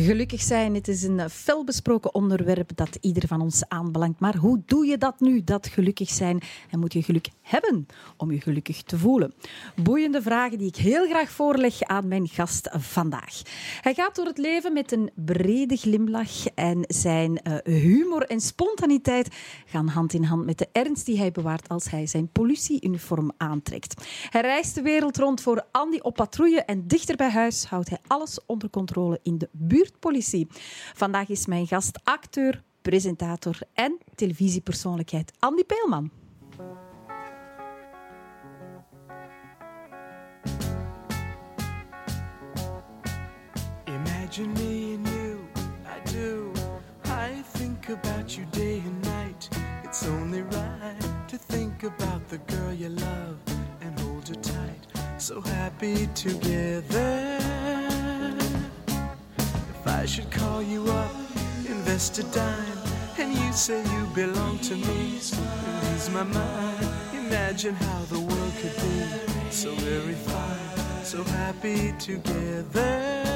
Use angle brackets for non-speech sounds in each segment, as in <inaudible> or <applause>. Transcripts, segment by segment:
Gelukkig zijn, het is een felbesproken onderwerp dat ieder van ons aanbelangt. Maar hoe doe je dat nu, dat gelukkig zijn? En moet je geluk hebben om je gelukkig te voelen? Boeiende vragen die ik heel graag voorleg aan mijn gast vandaag. Hij gaat door het leven met een brede glimlach en zijn uh, humor en spontaniteit gaan hand in hand met de ernst die hij bewaart als hij zijn politieuniform aantrekt. Hij reist de wereld rond voor Andy op patrouille en dichter bij huis houdt hij alles onder controle in de buurt buurtpolitie. Vandaag is mijn gast acteur, presentator en televisiepersoonlijkheid Andy Peelman. Imagine me and you, I do. I think about you day and night. It's only right to think about the girl you love and hold her tight. So happy together. I should call you up, invest a dime, and you say you belong to me. Lose my mind, imagine how the world could be so very fine, so happy together.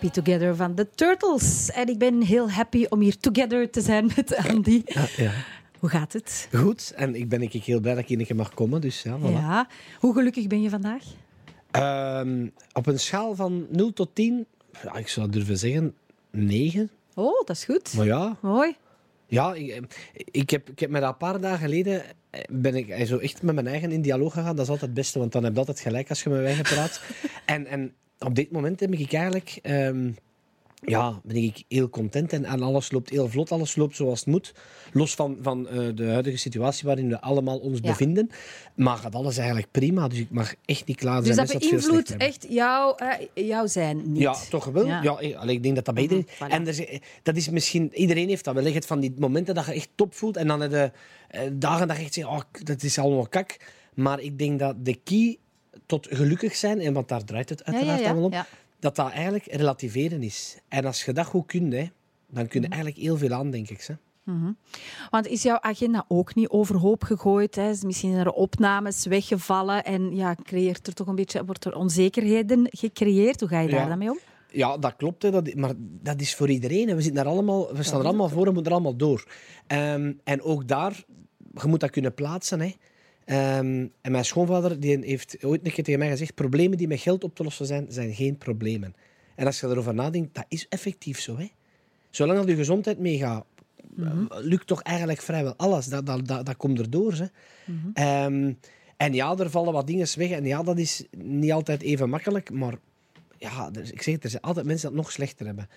Happy Together van The Turtles. En ik ben heel happy om hier together te zijn met Andy. Ja, ja. Hoe gaat het? Goed, en ik ben ik heel blij dat ik hier mag komen. Dus ja, voilà. ja. Hoe gelukkig ben je vandaag? Um, op een schaal van 0 tot 10, ja, ik zou durven zeggen 9. Oh, dat is goed. Maar ja. Mooi. Ja, ik, ik, heb, ik heb me dat een paar dagen geleden eh, ben ik zo echt met mijn eigen in dialoog gegaan. Dat is altijd het beste, want dan heb je altijd gelijk als je met mij praat. <laughs> en, en op dit moment heb ik eigenlijk... Um, ja, ben ik heel content en, alles loopt heel vlot, alles loopt zoals het moet. Los van, van uh, de huidige situatie waarin we allemaal ons bevinden. Maar gaat alles eigenlijk prima, dus ik mag echt niet klaar zijn. Dus dat beïnvloedt echt jouw, uh, jouw zijn niet? Ja, toch wel. Ja. ja ik denk dat dat bij iedereen... Mhm, en er, dat is misschien... Iedereen heeft dat wel. Het van die momenten dat je echt top voelt en dan de uh, dagen dat je echt zegt, oh, dat is allemaal kak. Maar ik denk dat de key tot gelukkig zijn, en want daar draait het uiteraard allemaal om, dat dat eigenlijk relativeren is. En als je dat goed kunt, hè, dan kun je mhm. eigenlijk heel veel aan, denk ik. Hè. Mm Want is jouw agenda ook niet overhoop gegooid? Hè? Is misschien er opnames weggevallen en ja, creëert er toch een beetje, wordt er onzekerheden gecreëerd? Hoe ga je daar dan mee om? Ja, dat klopt. Hè. Dat, maar dat is voor iedereen. We, zitten daar allemaal, we staan er allemaal voor en moeten er allemaal door. Ehm, en ook daar, je moet dat kunnen plaatsen. Hè. Ehm, en mijn schoonvader die heeft ooit een keer tegen mij gezegd: problemen die met geld op te lossen zijn, zijn geen problemen. En als je erover nadenkt, dat is effectief zo. Hè? Zolang dat je gezondheid meegaat, Mhm. lukt toch eigenlijk vrijwel alles. Dat, dat, dat, dat komt erdoor. Hè. Mhm. Ehm, en ja, er vallen wat dingen weg. En ja, dat is niet altijd even makkelijk. Maar ja, er- ik zeg er zijn altijd mensen die het nog slechter hebben.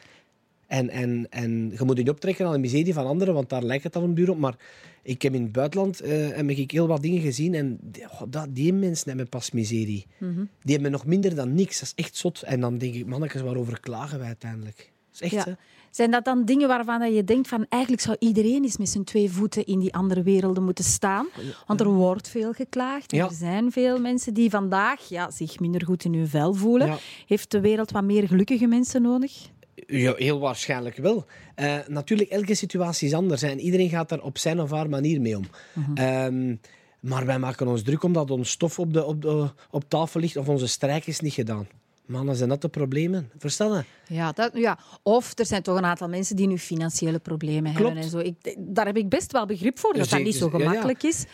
En, en, en je moet je niet optrekken aan de miserie van anderen, want daar lijkt het dan een duur op. Maar ik heb in het buitenland eh, heb ik heel wat dingen gezien. En die, oh, dat, die mensen hebben pas miserie. Mhm. Die hebben nog minder dan niks. Dat is echt zot. En dan denk ik, mannetjes, waarover klagen wij uiteindelijk? Dat is echt, Ja. Zijn dat dan dingen waarvan dat je denkt van eigenlijk zou iedereen eens met zijn twee voeten in die andere werelden moeten staan? Want er wordt veel geklaagd. Ja. Er zijn veel mensen die vandaag ja, zich minder goed in hun vel voelen. Ja. Heeft de wereld wat meer gelukkige mensen nodig? Ja, heel waarschijnlijk wel. Eh, natuurlijk, elke situatie is anders hè, en iedereen gaat daar op zijn of haar manier mee om. Ehm, maar wij maken ons druk omdat ons stof op, de, op, de, op tafel ligt of onze strijk is niet gedaan. Mannen, zijn dat de problemen? Verstaan? Ja, dat, ja. Of er zijn toch een aantal mensen die nu financiële problemen Klopt. hebben. En zo. Ik, daar heb ik best wel begrip voor, dat dat niet zo ja, ja. gemakkelijk is.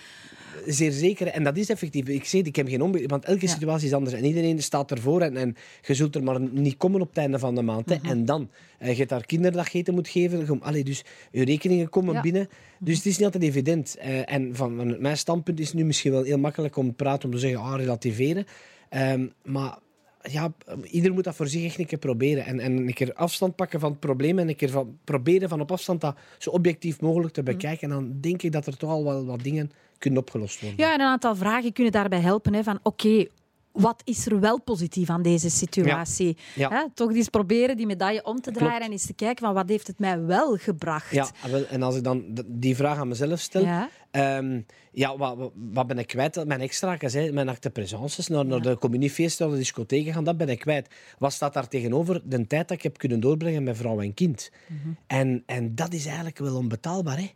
Zeer zeker. En dat is effectief. Ik zeg, ik heb geen onbegrip, want elke Ja. situatie is anders. En iedereen staat ervoor en, en je zult er maar niet komen op het einde van de maand. Mhm. En dan, eh, je hebt daar kinderdaggeten moet geven. Je- Allee, dus je rekeningen komen Ja. binnen. Dus het is niet altijd evident. Eh, en van, van mijn standpunt is het nu misschien wel heel makkelijk om te praten, om te zeggen, ah, relativeren. Ehm, maar ja, ieder moet dat voor zich echt een keer proberen. En, en een keer afstand pakken van het probleem en een keer van, proberen van op afstand dat zo objectief mogelijk te bekijken. En dan denk ik dat er toch al wel wat dingen kunnen opgelost worden. Ja, en een aantal vragen kunnen daarbij helpen. Hè, van oké, wat is er wel positief aan deze situatie? Ja. Hè, toch eens proberen die medaille om te draaien Klopt. en eens te kijken van wat heeft het mij wel gebracht? Ja, en als ik dan die vraag aan mezelf stel, Ja. ehm, ja, wat, wat, ben ik kwijt? Mijn extra's, hè, mijn acte présences, naar, naar de communiefeesten, naar de discotheken gaan, dat ben ik kwijt. Wat staat daar tegenover? De tijd dat ik heb kunnen doorbrengen met vrouw en kind. Mhm. en, en dat is eigenlijk wel onbetaalbaar, hè?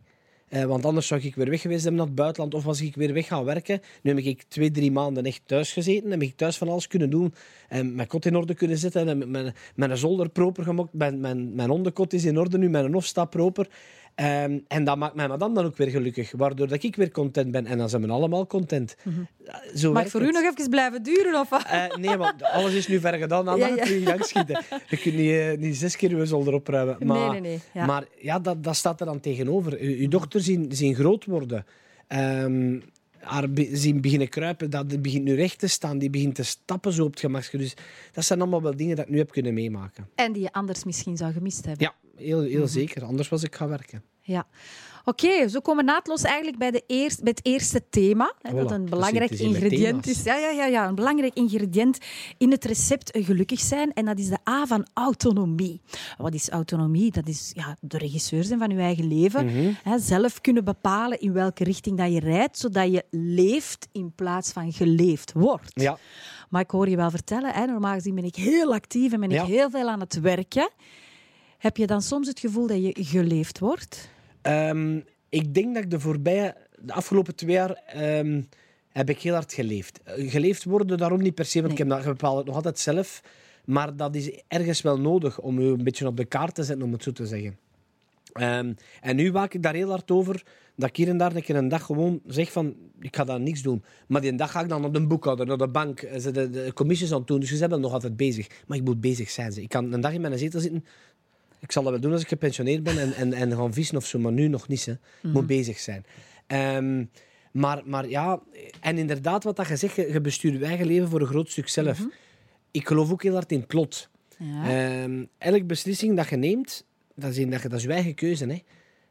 Eh, want anders zou ik weer weg geweest zijn naar het buitenland of was ik weer weg gaan werken. Nu heb ik twee, drie maanden echt thuis gezeten. Heb ik thuis van alles kunnen doen. En mijn kot in orde kunnen zetten. En mijn, mijn zolder proper gemaakt. Mijn, mijn, mijn onderkot is in orde nu. Mijn hof proper. Ehm, en dat maakt mijn madame dan ook weer gelukkig. Waardoor dat ik weer content ben. En dan zijn we allemaal content. Zo Mag werkt voor u nog even blijven duren? Of? Eh, nee, want alles is nu ver gedaan. Dan Ja, ja, ja. je schieten. Je kunt niet, eh, niet zes keer je zolder opruimen. Maar, nee, nee, nee. Ja. maar ja, dat, dat staat er dan tegenover. U- Uw dochter zien, zien groot worden. Ehm, haar zien beginnen kruipen. Dat die begint nu recht te staan. Die begint te stappen zo op het gemakje. Dus dat zijn allemaal wel dingen dat ik nu heb kunnen meemaken. En die je anders misschien zou gemist hebben. Ja, heel, heel zeker. Anders was ik gaan werken. Ja. Oké, zo komen we naadloos eigenlijk bij, de eerst, bij het eerste thema. Hè, dat een dus belangrijk ingrediënt is. Ja, ja, ja, ja, een belangrijk ingrediënt in het recept eh, gelukkig zijn. En dat is de A van autonomie. Wat is autonomie? Dat is ja, de regisseur zijn van je eigen leven. Mhm. Hè, zelf kunnen bepalen in welke richting dat je rijdt, zodat je leeft in plaats van geleefd wordt. Ja. Maar ik hoor je wel vertellen, hè, normaal gezien ben ik heel actief en ben Ja. ik heel veel aan het werken. Heb je dan soms het gevoel dat je geleefd wordt? Ehm, ik denk dat ik de voorbije, de afgelopen twee jaar, ehm, heb ik heel hard geleefd. Eh, Geleefd worden daarom niet per se, want Nee. ik heb dat, ik bepaal het nog altijd zelf. Maar dat is ergens wel nodig om u een beetje op de kaart te zetten, om het zo te zeggen. Ehm, en nu waak ik daar heel hard over, dat ik hier en daar een keer een dag gewoon zeg van, ik ga daar niks doen. Maar die dag ga ik dan naar de boekhouder, naar de bank, eh, ze de, de commissies aan het doen. Dus ze zijn wel nog altijd bezig. Maar ik moet bezig zijn. Ze. Ik kan een dag in mijn zetel zitten, ik zal dat wel doen als ik gepensioneerd ben en, en, en gaan vissen of zo, maar nu nog niet. Hè. Mhm. Moet bezig zijn. Ehm, maar, maar ja, en inderdaad, wat dat je zegt, je, je bestuurt je eigen leven voor een groot stuk zelf. Mhm. Ik geloof ook heel hard in het lot. Ja. Ehm, elke beslissing dat je neemt, dat is, in- dat, je- dat is je eigen keuze. Hè.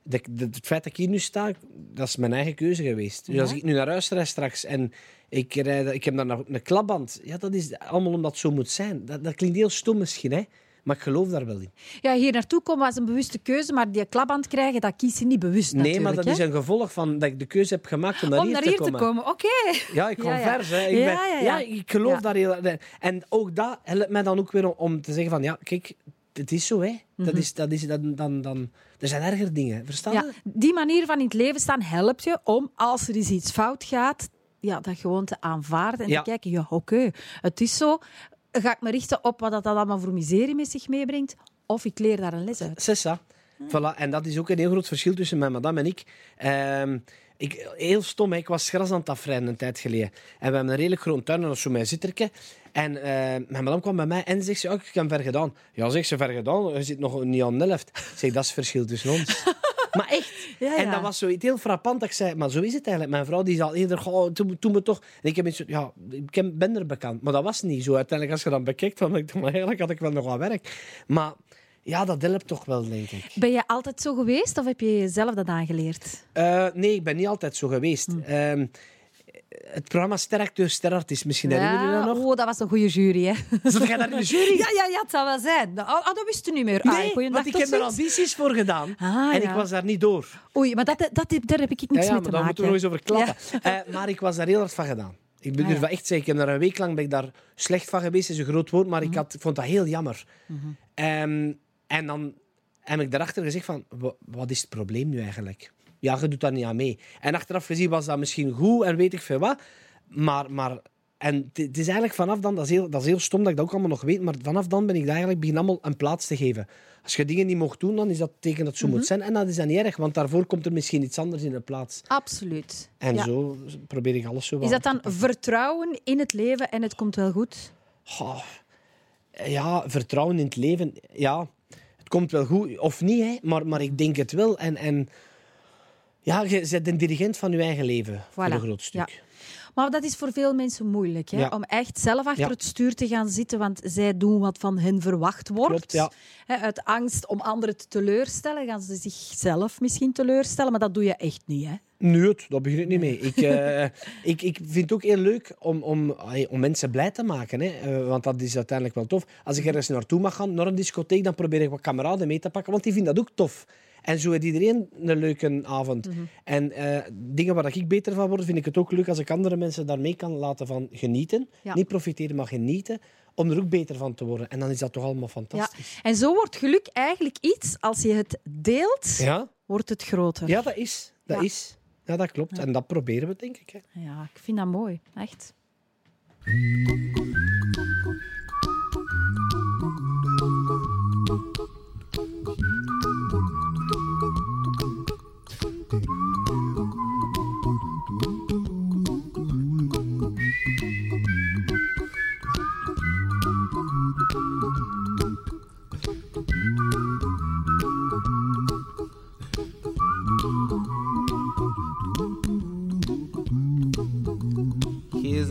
De- het feit dat ik hier nu sta, dat is mijn eigen keuze geweest. Dus Ja. als ik nu naar huis rijd straks en ik, rijd, ik heb daar nog een klapband, ja, dat is allemaal omdat het zo moet zijn. Dat, dat klinkt heel stom misschien, hè? Maar ik geloof daar wel in. Ja, hier naartoe komen was een bewuste keuze, maar die klapband krijgen, dat kies je niet bewust Nee, maar dat hè? is een gevolg van dat ik de keuze heb gemaakt om naar, Om hier, naar te hier komen. te komen, oké. Ja, ik Ja, ja. vers. Hè. Ik, ben- ja, ja. ja, ik geloof daar heel En ook dat helpt mij dan ook weer om, om te zeggen van, ja, kijk, het is zo, hè. Dat is, dat is, dan, dan, dan, er zijn erger dingen, verstaan Mhm. Ja, die manier van in het leven staan helpt je om, als er eens iets fout gaat, ja, dat gewoon te aanvaarden en Ja. te kijken, ja, oké, het is zo. Ga ik me richten op wat dat allemaal voor miserie met zich meebrengt? Of ik leer daar een les uit. C'est ça. Voilà. En dat is ook een heel groot verschil tussen mijn madame en ik. Ehm, ik heel stom, ik was gras aan het afrijden een tijd geleden. En we hebben een redelijk groot tuin, en dat is zo mijn zitterke. En eh, mijn madame kwam bij mij en zegt ze, oh, ik heb ver gedaan. Ja, zegt ze, ver gedaan? Je zit nog niet aan de helft. Ik zeg, dat is het verschil tussen ons. <laughs> maar echt. Ja, En dat was zoiets heel frappant. Dat ik zei, maar zo is het eigenlijk. Mijn vrouw die is al eerder, goh, toen, toen me toch... En ik heb iets, ja, ik ben er bekend. Maar dat was niet zo. Uiteindelijk, als je dan bekijkt, dan denk ik, maar eigenlijk had ik wel nog wat werk. Maar ja, dat helpt toch wel, denk ik. Ben je altijd zo geweest of heb je jezelf dat aangeleerd? Eh, nee, ik ben niet altijd zo geweest. Hm. Ehm, het programma Steracteur Sterartiest, misschien herinneren jullie dat nog? Oh, dat was een goede jury, hè? Zat jij daar in de jury? Ja, ja, ja, het zou wel zijn. Oh, oh, dat wist je niet meer. Ah, Nee, want ik heb er audities voor gedaan. Ah, en ja. ik was daar niet door. Oei, maar dat, dat, daar heb ik Ja, niks ja, mee maar te daar moeten we maken. nog eens over klappen. Eh, maar ik was daar heel hard van gedaan. Ik ben Ah, ja. echt heb daar een week lang ben ik daar slecht van geweest. is een groot woord, maar Mhm. ik, had, ik vond dat heel jammer. Ehm, en dan heb ik daarachter gezegd van, "Wa- wat is het probleem nu eigenlijk? Ja, je doet daar niet aan mee. En achteraf gezien was dat misschien goed en weet ik veel wat. Maar, maar en het- is eigenlijk vanaf dan, dat is, heel, dat is heel stom dat ik dat ook allemaal nog weet, maar vanaf dan ben ik daar eigenlijk begin allemaal een plaats te geven. Als je dingen niet mocht doen, dan is dat teken dat het zo Mhm. moet zijn. En dat is dan niet erg, want daarvoor komt er misschien iets anders in de plaats. Absoluut. En Ja. zo probeer ik alles zo Is dat dan vertrouwen in het leven en het komt wel goed? Ja, vertrouwen in het leven. Ja, het komt wel goed. Of niet, hè, maar, maar ik denk het wel. En, en ja, je bent een dirigent van je eigen leven, voor een groot stuk. Ja. Maar dat is voor veel mensen moeilijk, hè? Ja. om echt zelf achter Ja. het stuur te gaan zitten, want zij doen wat van hen verwacht wordt. Klopt, uit angst om anderen te teleurstellen, gaan ze zichzelf misschien teleurstellen, maar dat doe je echt niet. Hè? Nee, het- daar begin ik niet mee. Ik, eh, ik, ik vind het ook heel leuk om, om, om mensen blij te maken. Hè. Eh, want dat is uiteindelijk wel tof. Als ik ergens naartoe mag gaan, naar een discotheek, dan probeer ik wat kameraden mee te pakken, want die vinden dat ook tof. En zo heeft iedereen een leuke avond. En eh, dingen waar ik beter van word, vind ik het ook leuk als ik andere mensen daarmee kan laten van genieten. Ja. Niet profiteren, maar genieten. Om er ook beter van te worden. En dan is dat toch allemaal Ja. fantastisch. En zo wordt geluk eigenlijk iets, als je het deelt, Ja, wordt het groter. ja dat is. Dat Ja. is. Ja, dat klopt. En dat proberen we, denk ik. Hè. Ja, ik vind dat mooi, echt.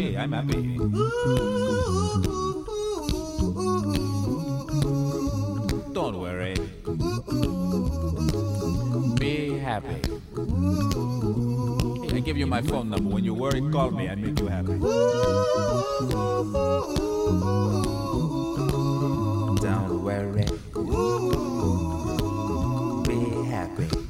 Me, I'm happy. Don't worry. Be happy. I give you my phone number. When you worry, call me. I make you happy. Don't worry. Be happy.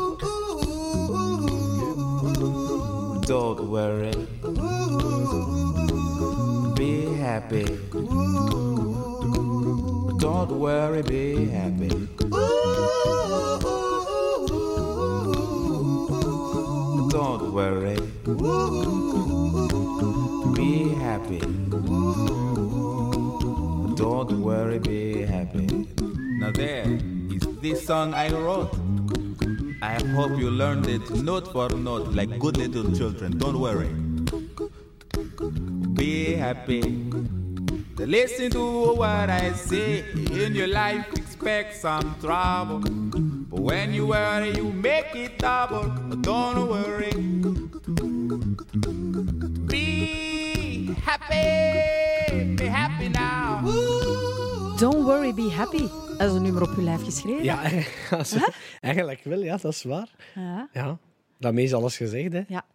Don't worry, be happy. Don't worry, be happy. Don't worry, be happy. Don't worry, be happy. Now there is this song I wrote. I hope you learned it note for note like good little children. Don't worry. Be happy. Listen to what I say. In your life, expect some trouble. But when you worry, you make it double. Don't worry. Be happy. Be happy now. Don't worry, be happy. Dat is een nummer op je lijf geschreven. Ja, <laughs> eigenlijk wel, ja, dat is waar. Ja. Ja, daarmee is alles gezegd. Hè. Ja.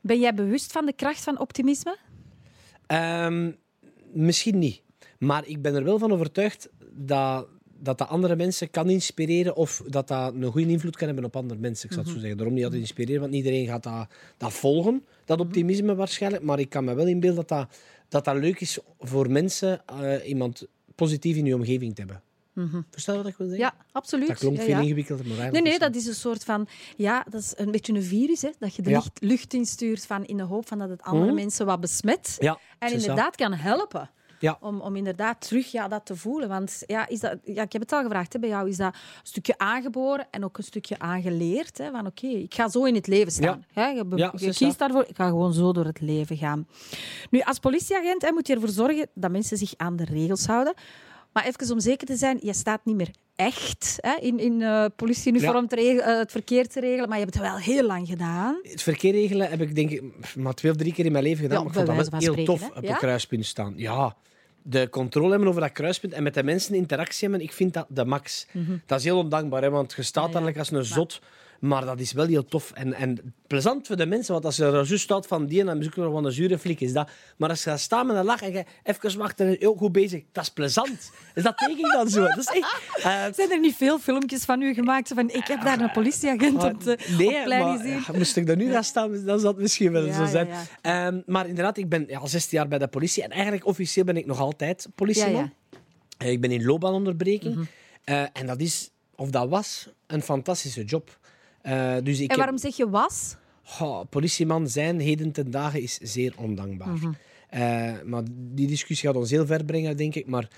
Ben jij bewust van de kracht van optimisme? Ehm, misschien niet. Maar ik ben er wel van overtuigd dat dat, dat andere mensen kan inspireren of dat dat een goede invloed kan hebben op andere mensen. Ik zou het zo zeggen. Daarom niet altijd inspireren, want iedereen gaat dat, dat volgen, dat optimisme waarschijnlijk. Maar ik kan me wel inbeelden dat dat, dat, dat leuk is voor mensen eh, iemand positief in je omgeving te hebben. Verstaan je wat ik wil zeggen? Ja, absoluut. Dat klonk ja, veel ja. ingewikkelder, maar Nee, eigenlijk nee, is dat is een soort van... Ja, dat is een beetje een virus, hè, dat je de Ja. lucht instuurt van, in de hoop van dat het andere Mhm. mensen wat besmet. Ja, en inderdaad kan helpen. Ja. Om, om inderdaad terug ja, dat te voelen. Want ja, is dat, ja, ik heb het al gevraagd hè, bij jou. Is dat een stukje aangeboren en ook een stukje aangeleerd? Hè, van oké, ik ga zo in het leven staan. Hè, je Ja, kiest daarvoor. Ik ga gewoon zo door het leven gaan. Nu, als politieagent hè, moet je ervoor zorgen dat mensen zich aan de regels houden. Maar even om zeker te zijn, je staat niet meer echt hè, in, in eh, politieuniform regelen, eh, het verkeer te regelen. Maar je hebt het wel heel lang gedaan. Het verkeer regelen heb ik denk ik maar twee of drie keer in mijn leven gedaan. Ja, maar ik vond dat wel heel tof op hè? een Ja? kruispunt staan. Ja, de controle hebben over dat kruispunt en met de mensen interactie hebben, ik vind dat de max. Dat is heel ondankbaar, hè, want je staat Mhm. Ja, ja. eigenlijk als een zot. Maar dat is wel heel tof en, en plezant voor de mensen. Want als je er juist staat van die en dan zoeken nog wel een zure flik is dat. Maar als je gaat staan met een lach en je even wachten en heel goed bezig, dat is plezant. Dus dat ik dan zo. Dat is echt... eh, Zijn er niet veel filmpjes van u gemaakt? zo Van, ik heb daar een politieagent op de nee, opleiding maar, zien. ja, moest ik daar nu gaan staan, dan zou het misschien wel Ja, zo zijn. ja, Ehm, maar inderdaad, ik ben ja, al 16 jaar bij de politie. En eigenlijk officieel ben ik nog altijd politieman. Mhm. Eh, Ik ben in loopbaanonderbreking. Eh, en dat is, of dat was, een fantastische job. Eh, dus ik En heb- waarom zeg je was? Goh, politieman zijn heden ten dagen is zeer ondankbaar. Mhm. Eh, maar die discussie gaat ons heel ver brengen, denk ik. Maar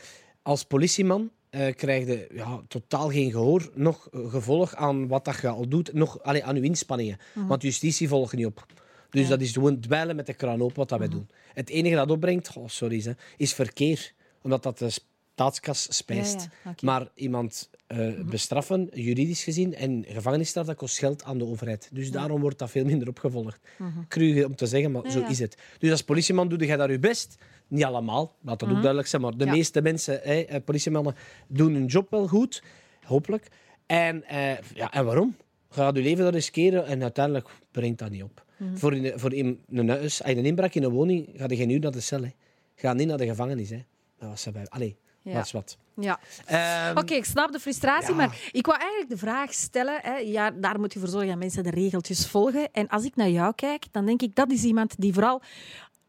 als politieman eh krijg je ja, totaal geen gehoor, nog gevolg aan wat dat je al doet, nog allee, aan je inspanningen. Want justitie volgt niet op. Dus Ja. dat is gewoon dweilen met de kraan open wat dat wij doen. Het enige dat opbrengt, oh, sorry, is verkeer. Omdat dat de staatskas spijst. Ja, ja, oké. Maar iemand eh, bestraffen, juridisch gezien, en gevangenisstraf, dat kost geld aan de overheid. Dus daarom wordt dat veel minder opgevolgd. Cru om te zeggen, maar zo is het. Dus als politieman doe je daar je best. Niet allemaal, laat dat ook duidelijk zijn, maar de meeste mensen, hè, eh, politiemannen, doen hun job wel goed. Hopelijk. En, eh, ja, en waarom? Je gaat je leven daar riskeren en uiteindelijk brengt dat niet op. Voor, in, voor in, een huis, als je een inbraak in een woning, ga je geen uur naar de cel. Hè. Ga niet naar de gevangenis. Hè. Dat was erbij. Allee, Ja. dat is wat. Ja. Ehm, Oké, ik snap de frustratie, ja. maar ik wou eigenlijk de vraag stellen. Hè, ja, daar moet je voor zorgen dat mensen de regeltjes volgen. En als ik naar jou kijk, dan denk ik dat is iemand die vooral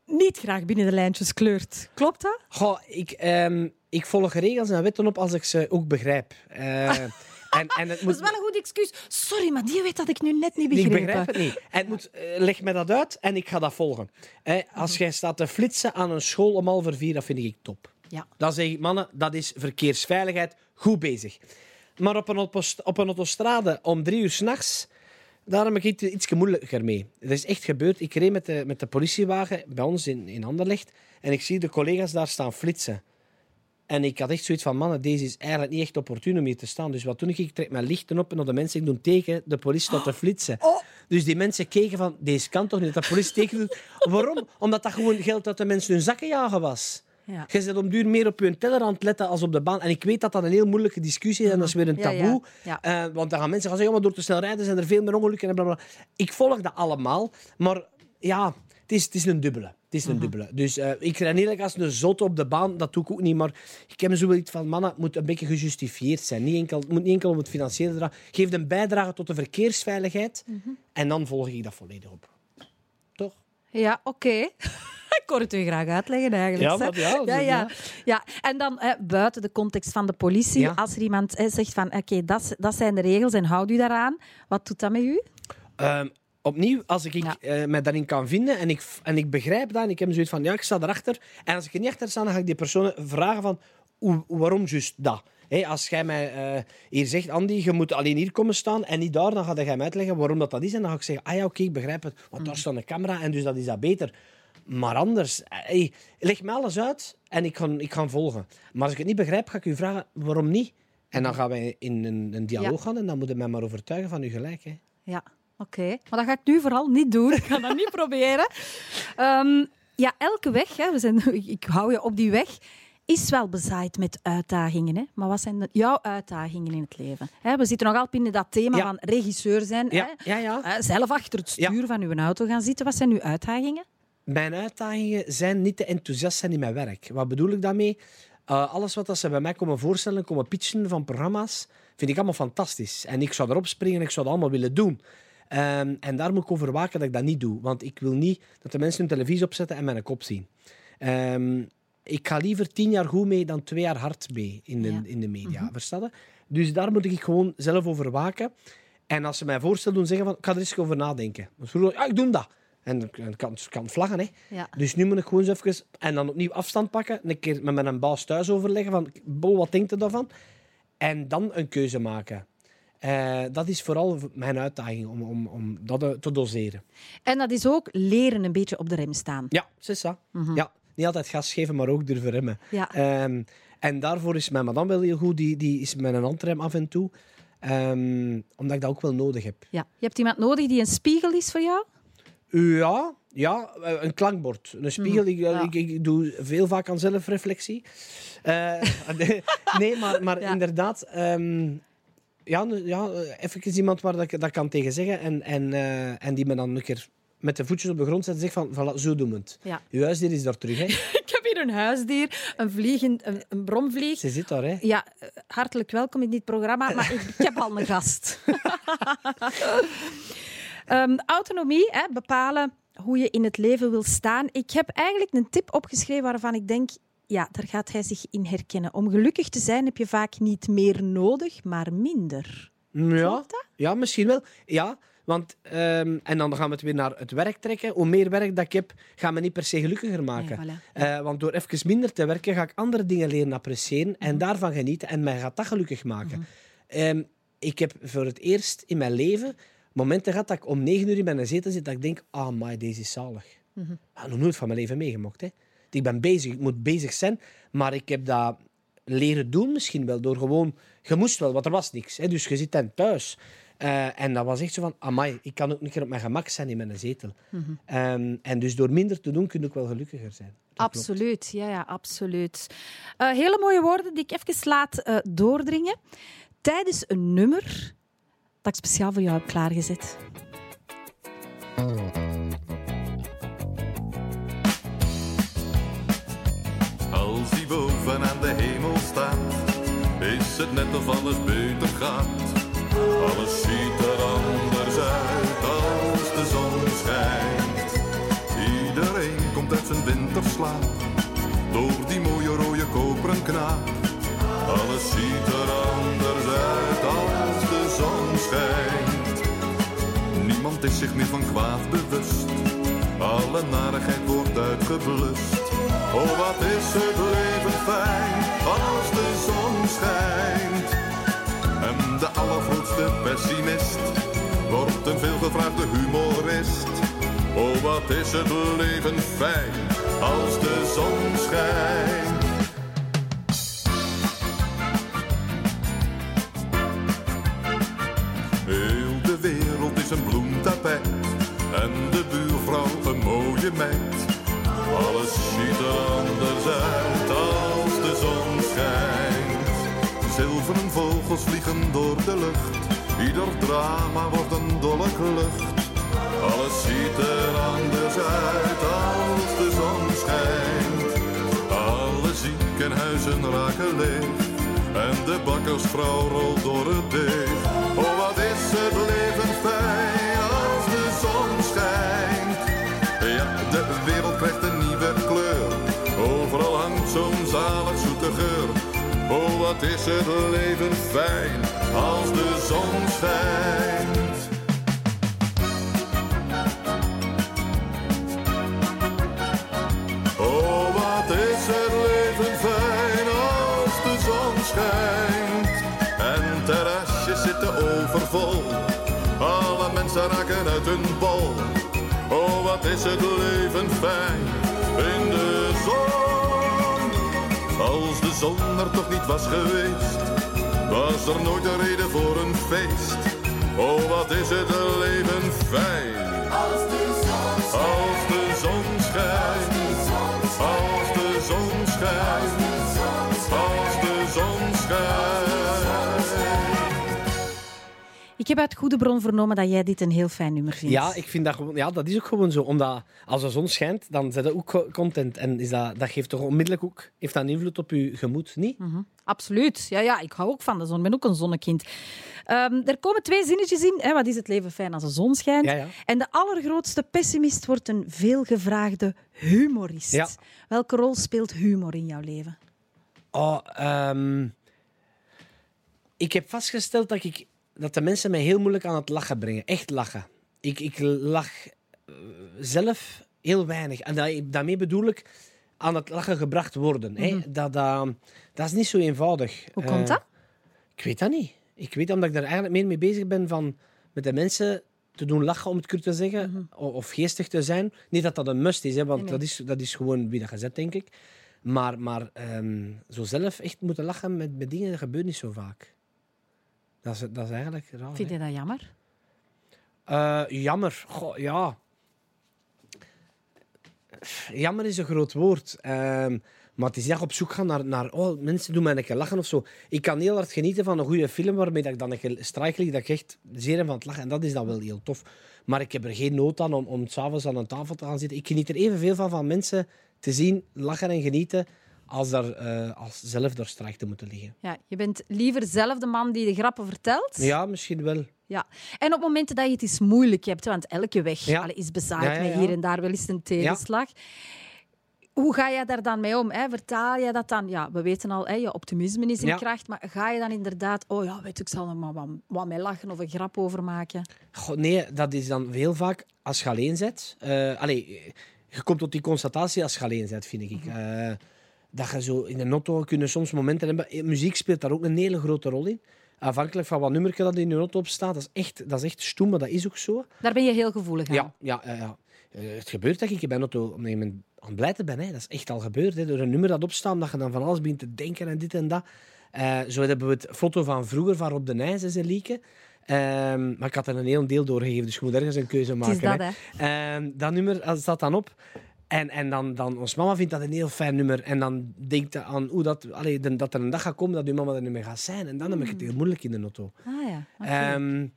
niet graag binnen de lijntjes kleurt. Klopt dat? Goh, ik, ehm, ik volg regels en wetten op als ik ze ook begrijp. Eh, <laughs> en, en het Dat moet, is wel een goed excuus. Sorry, maar die weet dat ik nu net niet ik begrepen. begrijp het niet. En het moet, eh, leg me dat uit en ik ga dat volgen. Eh, als jij staat te flitsen aan een school om half vier, dat vind ik top. Ja. Dan zeg ik, mannen, dat is verkeersveiligheid. Goed bezig. Maar op een, op een autostrade om drie uur s'nachts, daar heb ik iets, iets moeilijker mee. Dat is echt gebeurd. Ik reed met de, met de politiewagen bij ons in, in Anderlecht en ik zie de collega's daar staan flitsen. En ik had echt zoiets van, mannen, deze is eigenlijk niet echt opportun om hier te staan. Dus wat toen ik, ik trek mijn lichten op en op de mensen ik doe tegen de politie tot te flitsen. Dus die mensen keken van, deze kan toch niet dat de politie tegen doet. <laughs> Waarom? Omdat dat gewoon geld uit de mensen hun zakken jagen was. Ja. Je zit om duur meer op je teller aan het letten als op de baan. En ik weet dat dat een heel moeilijke discussie is en dat is weer een ja. taboe. Ja. Eh, want dan gaan mensen gaan zeggen, ja, maar door te snel rijden zijn er veel meer ongelukken en blablabla. Ik volg dat allemaal, maar ja, het is, het is een dubbele. Het is een dubbele. Dus eh, ik ren eerlijk als een zot op de baan, dat doe ik ook niet. Maar ik heb zo wel iets van, mannen, het moet een beetje gejustificeerd zijn. Niet enkel, het moet niet enkel om het financiële dragen. Geef een bijdrage tot de verkeersveiligheid en dan volg ik dat volledig op. Toch? Ja, oké. <laughs> ik hoor het u graag uitleggen eigenlijk. Ja, hè. maar ja, ja, ja. En dan hè, buiten de context van de politie, Ja. als er iemand zegt van oké, dat, dat zijn de regels en houd u daaraan, wat doet dat met u? Ehm, opnieuw, als ik Ja. eh, mij daarin kan vinden en ik, en ik begrijp dat en ik heb zoiets van, ja, ik sta erachter. En als ik er niet achter sta, dan ga ik die persoon vragen van, hoe, waarom juist dat? Als jij mij eh, hier zegt, Andy, je moet alleen hier komen staan en niet daar, dan ga jij mij uitleggen waarom dat, dat is. En dan ga ik zeggen, ah ja, oké, ik begrijp het, want Mhm. daar staat een camera en dus dat is dat beter. Maar anders, eh, hey, leg me alles uit en ik ga, ik ga volgen. Maar als ik het niet begrijp, ga ik u vragen, waarom niet? En dan gaan wij in een, een dialoog gaan en dan moet je mij maar overtuigen van uw gelijk. Hè. Ja, oké. Maar dat ga ik nu vooral niet doen. Ik ga dat niet <laughs> proberen. Ehm, ja, elke weg, hè, we zijn, <laughs> ik hou je op die weg, is wel bezaaid met uitdagingen. Hè? Maar wat zijn de- jouw uitdagingen in het leven? Hè, we zitten nog altijd in dat thema Ja. van regisseur zijn. Ja, Hè? ja, ja. Hè, zelf achter het stuur van uw auto gaan zitten. Wat zijn uw uitdagingen? Mijn uitdagingen zijn niet te enthousiast zijn in mijn werk. Wat bedoel ik daarmee? Eh, alles wat dat ze bij mij komen voorstellen, komen pitchen van programma's, vind ik allemaal fantastisch. En ik zou erop springen en ik zou dat allemaal willen doen. Ehm, en daar moet ik over waken dat ik dat niet doe. Want ik wil niet dat de mensen hun televisie opzetten en mijn kop zien. Ehm, ik ga liever tien jaar goed mee dan twee jaar hard mee in de, Ja. in de media. Versta je? Dus daar moet ik gewoon zelf over waken. En als ze mij voorstel doen, zeggen van, ik ga er eens over nadenken. Vroeger, ja, ik doe dat. En ik kan, kan vlaggen, hè. Ja. Dus nu moet ik gewoon zo even... En dan opnieuw afstand pakken. Een keer met mijn baas thuis overleggen van... Bol, wat denkt u daarvan? En dan een keuze maken. Eh, dat is vooral mijn uitdaging, om, om, om dat te doseren. En dat is ook leren een beetje op de rem staan. Ja, is dat. Ja, niet altijd gas geven, maar ook durven remmen. Ja. Ehm, en daarvoor is mijn madame wel heel goed. Die, die is met een handrem af en toe. Ehm, omdat ik dat ook wel nodig heb. Ja. Je hebt iemand nodig die een spiegel is voor jou? Ja, ja, eh, een klankbord. Een spiegel. Ik, ja. ik, ik doe veel vaak aan zelfreflectie. Eh, <laughs> nee, maar, maar Ja. inderdaad... ehm, ja, ja, eh, even iemand waar dat ik dat kan tegen zeggen. En, en, eh, en die me dan een keer met de voetjes op de grond zet en zegt van, voilà, zo doen we het. Ja. Uw huisdier is daar terug, hè. <laughs> Ik heb hier een huisdier, een, vliegend, een, een bromvlieg. Ze zit daar, hè. Ja, eh, hartelijk welkom in dit programma, maar ik, ik heb al een gast. <laughs> Ehm, autonomie, hè, bepalen hoe je in het leven wil staan. Ik heb eigenlijk een tip opgeschreven waarvan ik denk, ja, daar gaat hij zich in herkennen. Om gelukkig te zijn heb je vaak niet meer nodig, maar minder. Ja, ja, misschien wel. Ja, want, ehm, en dan gaan we het weer naar het werk trekken. Hoe meer werk dat ik heb, gaat me niet per se gelukkiger maken. Nee, voilà. Eh, want door even minder te werken, ga ik andere dingen leren appreciëren en daarvan genieten. En mij gaat dat gelukkig maken. Ehm, ik heb voor het eerst in mijn leven momenten gehad dat ik om negen uur in mijn zetel zit, dat ik denk, ah, maar deze is zalig. Ah, nog nooit van mijn leven meegemaakt. Hè. Ik ben bezig, ik moet bezig zijn, maar ik heb dat leren doen misschien wel, door gewoon... Je moest wel, want er was niks. Hè, dus je zit dan thuis. Eh, en dat was echt zo van, amai, ik kan ook een keer op mijn gemak zijn in mijn zetel. Ehm, en dus door minder te doen, kun je ook wel gelukkiger zijn. Dat klopt. Absoluut, ja, ja, absoluut. Eh, hele mooie woorden die ik even laat eh, doordringen. Tijdens een nummer dat ik speciaal voor jou heb klaargezet. Als hij boven aan de hemel staat, is het net of alles beter gaat. Alles ziet er anders uit als de zon schijnt. Iedereen komt uit zijn winterslaap, door die mooie rode koperen knaap. Alles ziet er is zich meer van kwaad bewust. Alle narigheid wordt uitgeblust. Oh, wat is het leven fijn als de zon schijnt. En de allergrootste pessimist wordt een veelgevraagde humorist. Oh, wat is het leven fijn als de zon schijnt. lucht. Alles ziet er anders uit als de zon schijnt. Alle ziekenhuizen raken leeg en de bakkersvrouw rolt door het deeg. Oh, wat is het leven fijn als de zon schijnt. Ja, de wereld krijgt een nieuwe kleur. Overal hangt zo'n zalig zoete geur. Oh, wat is het leven fijn als de zon schijnt. Raken uit hun bol. Oh, wat is het leven fijn in de zon. Als de zon er toch niet was geweest, was er nooit een reden voor een feest. Oh, wat is het leven fijn. Als de zon schijnt. Als de zon schijnt. Als Ik heb uit goede bron vernomen dat jij dit een heel fijn nummer vindt. Ja, ik vind dat gewoon, ja, dat is ook gewoon zo. Omdat als de zon schijnt, dan zijn dat ook co- content. En is dat, dat geeft toch onmiddellijk ook heeft dat een invloed op je gemoed, niet? Absoluut. Ja, ja, ik hou ook van de zon. Ik ben ook een zonnekind. Ehm, er komen twee zinnetjes in. Hè. Wat is het leven fijn als de zon schijnt? Ja, ja. En de allergrootste pessimist wordt een veelgevraagde humorist. Ja. Welke rol speelt humor in jouw leven? Oh, ehm, ik heb vastgesteld dat, ik, dat de mensen mij heel moeilijk aan het lachen brengen. Echt lachen. Ik, ik lach eh, zelf heel weinig. En da- daarmee bedoel ik aan het lachen gebracht worden. hè. Dat, dat, dat is niet zo eenvoudig. Mhm. Hoe komt Eh, dat? Ik weet dat niet. Ik weet omdat ik daar eigenlijk meer mee bezig ben van met de mensen te doen lachen, om het kort te zeggen, o- of geestig te zijn. Niet dat dat een must is, hè, want Mhm. Nee, nee. Dat, is, dat is gewoon wie dat gezet, denk ik. Maar, maar ehm, zo zelf echt moeten lachen met, met dingen, dat gebeurt niet zo vaak. Dat is, dat is eigenlijk raar. Vind je dat jammer? Eh, jammer. Goh, ja. Jammer is een groot woord. Ehm, maar het is echt op zoek gaan naar, naar oh, mensen doen mij een keer lachen of zo. Ik kan heel hard genieten van een goede film waarmee dat ik dan een keer strijk lig, dat ik echt zeer van het lachen. En dat is dan wel heel tof. Maar ik heb er geen nood aan om, om s'avonds aan een tafel te gaan zitten. Ik geniet er evenveel van van mensen te zien lachen en genieten als, daar, eh, als zelf daar strijk te moeten liggen. Ja, je bent liever zelf de man die de grappen vertelt. Ja, misschien wel. Ja. En op momenten dat je het eens moeilijk hebt, want elke weg Ja. is bezaaid Ja, ja, met hier en daar wel eens een tegenslag. Hoe ga je daar dan mee om? Hè? Vertaal je dat dan? Ja, we weten al, hè, je optimisme is in kracht, maar ga je dan inderdaad, oh ja, weet ik zal er maar wat, wat mee lachen of een grap over maken? Goh, nee, dat is dan heel vaak als je alleen bent. Eh, allee, je komt tot die constatatie als je alleen bent, vind ik. Eh, dat je zo in de auto kunnen soms momenten hebben. Eh, Muziek speelt daar ook een hele grote rol in. Afhankelijk van wat nummer dat in je auto op staat. Dat is echt, dat is echt stoem, maar dat is ook zo. Daar ben je heel gevoelig aan. Ja, ja, ja, ja. Eh, het gebeurt dat ik in mijn auto op een gegeven moment aan het blijten ben. Hè. Dat is echt al gebeurd. Hè. Door een nummer dat opstaat, dat je dan van alles begint te denken en dit en dat. Eh, zo hebben we het foto van vroeger van Rob de Nijs, is een lieke. Ehm, maar ik had er een heel deel doorgegeven, dus je moet ergens een keuze maken. is dat, hè. hè. Ehm, dat nummer dat staat dan op. En, en dan, dan, ons mama vindt dat een heel fijn nummer. En dan denkt ze aan hoe dat, allee, dat er een dag gaat komen dat uw mama er niet meer gaat zijn. En dan heb ik het heel moeilijk in de auto. Ah ja, oké. Ehm,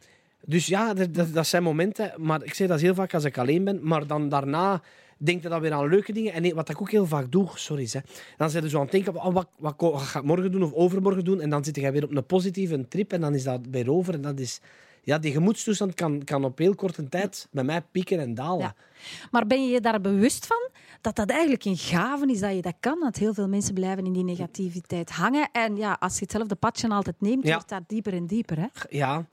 dus ja, dat, dat, zijn momenten. Maar ik zeg dat heel vaak als ik alleen ben. Maar dan daarna denk je dan weer aan leuke dingen. En nee, wat ik ook heel vaak doe, sorry, zeg, dan zit je zo aan het denken, oh, wat, wat ga ik morgen doen of overmorgen doen? En dan zit je weer op een positieve trip en dan is dat weer over. En dat is, ja, die gemoedstoestand kan, kan op heel korte tijd bij mij pieken en dalen. Ja. Maar ben je je daar bewust van dat dat eigenlijk een gave is dat je dat kan? Want heel veel mensen blijven in die negativiteit hangen. En ja, als je hetzelfde padje altijd neemt, Ja. wordt dat dieper en dieper. Hè? Ja,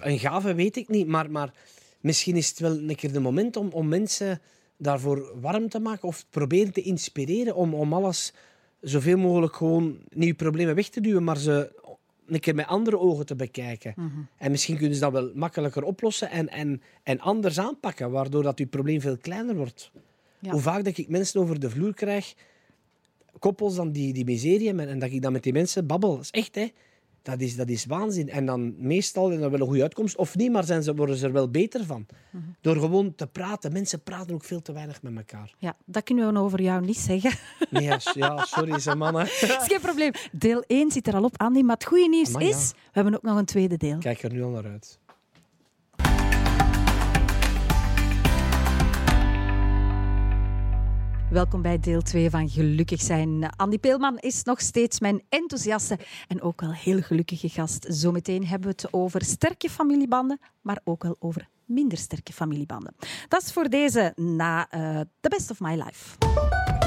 een gave weet ik niet, maar, maar misschien is het wel een keer de moment om, om mensen daarvoor warm te maken of proberen te inspireren om, om alles zoveel mogelijk gewoon niet je problemen weg te duwen, maar ze een keer met andere ogen te bekijken. En misschien kunnen ze dat wel makkelijker oplossen en, en, en anders aanpakken, waardoor dat je probleem veel kleiner wordt. Ja. Hoe vaak dat ik mensen over de vloer krijg, koppels dan die, die miserie hebben en dat ik dan met die mensen babbel. Dat is echt, hè. Dat is, dat is waanzin. En dan meestal is dat wel een goede uitkomst. Of niet, maar zijn ze, worden ze er wel beter van. Door gewoon te praten. Mensen praten ook veel te weinig met elkaar. Ja, dat kunnen we over jou niet zeggen. <laughs> Nee, ja, sorry, ze mannen. <laughs> Dat is geen probleem. Deel 1 zit er al op, Andy. Maar het goede nieuws Amai, ja. is, we hebben ook nog een tweede deel. Kijk er nu al naar uit. Welkom bij deel 2 van Gelukkig zijn. Andy Peelman is nog steeds mijn enthousiaste en ook wel heel gelukkige gast. Zometeen hebben we het over sterke familiebanden, maar ook wel over minder sterke familiebanden. Dat is voor deze na uh, The Best of My Life.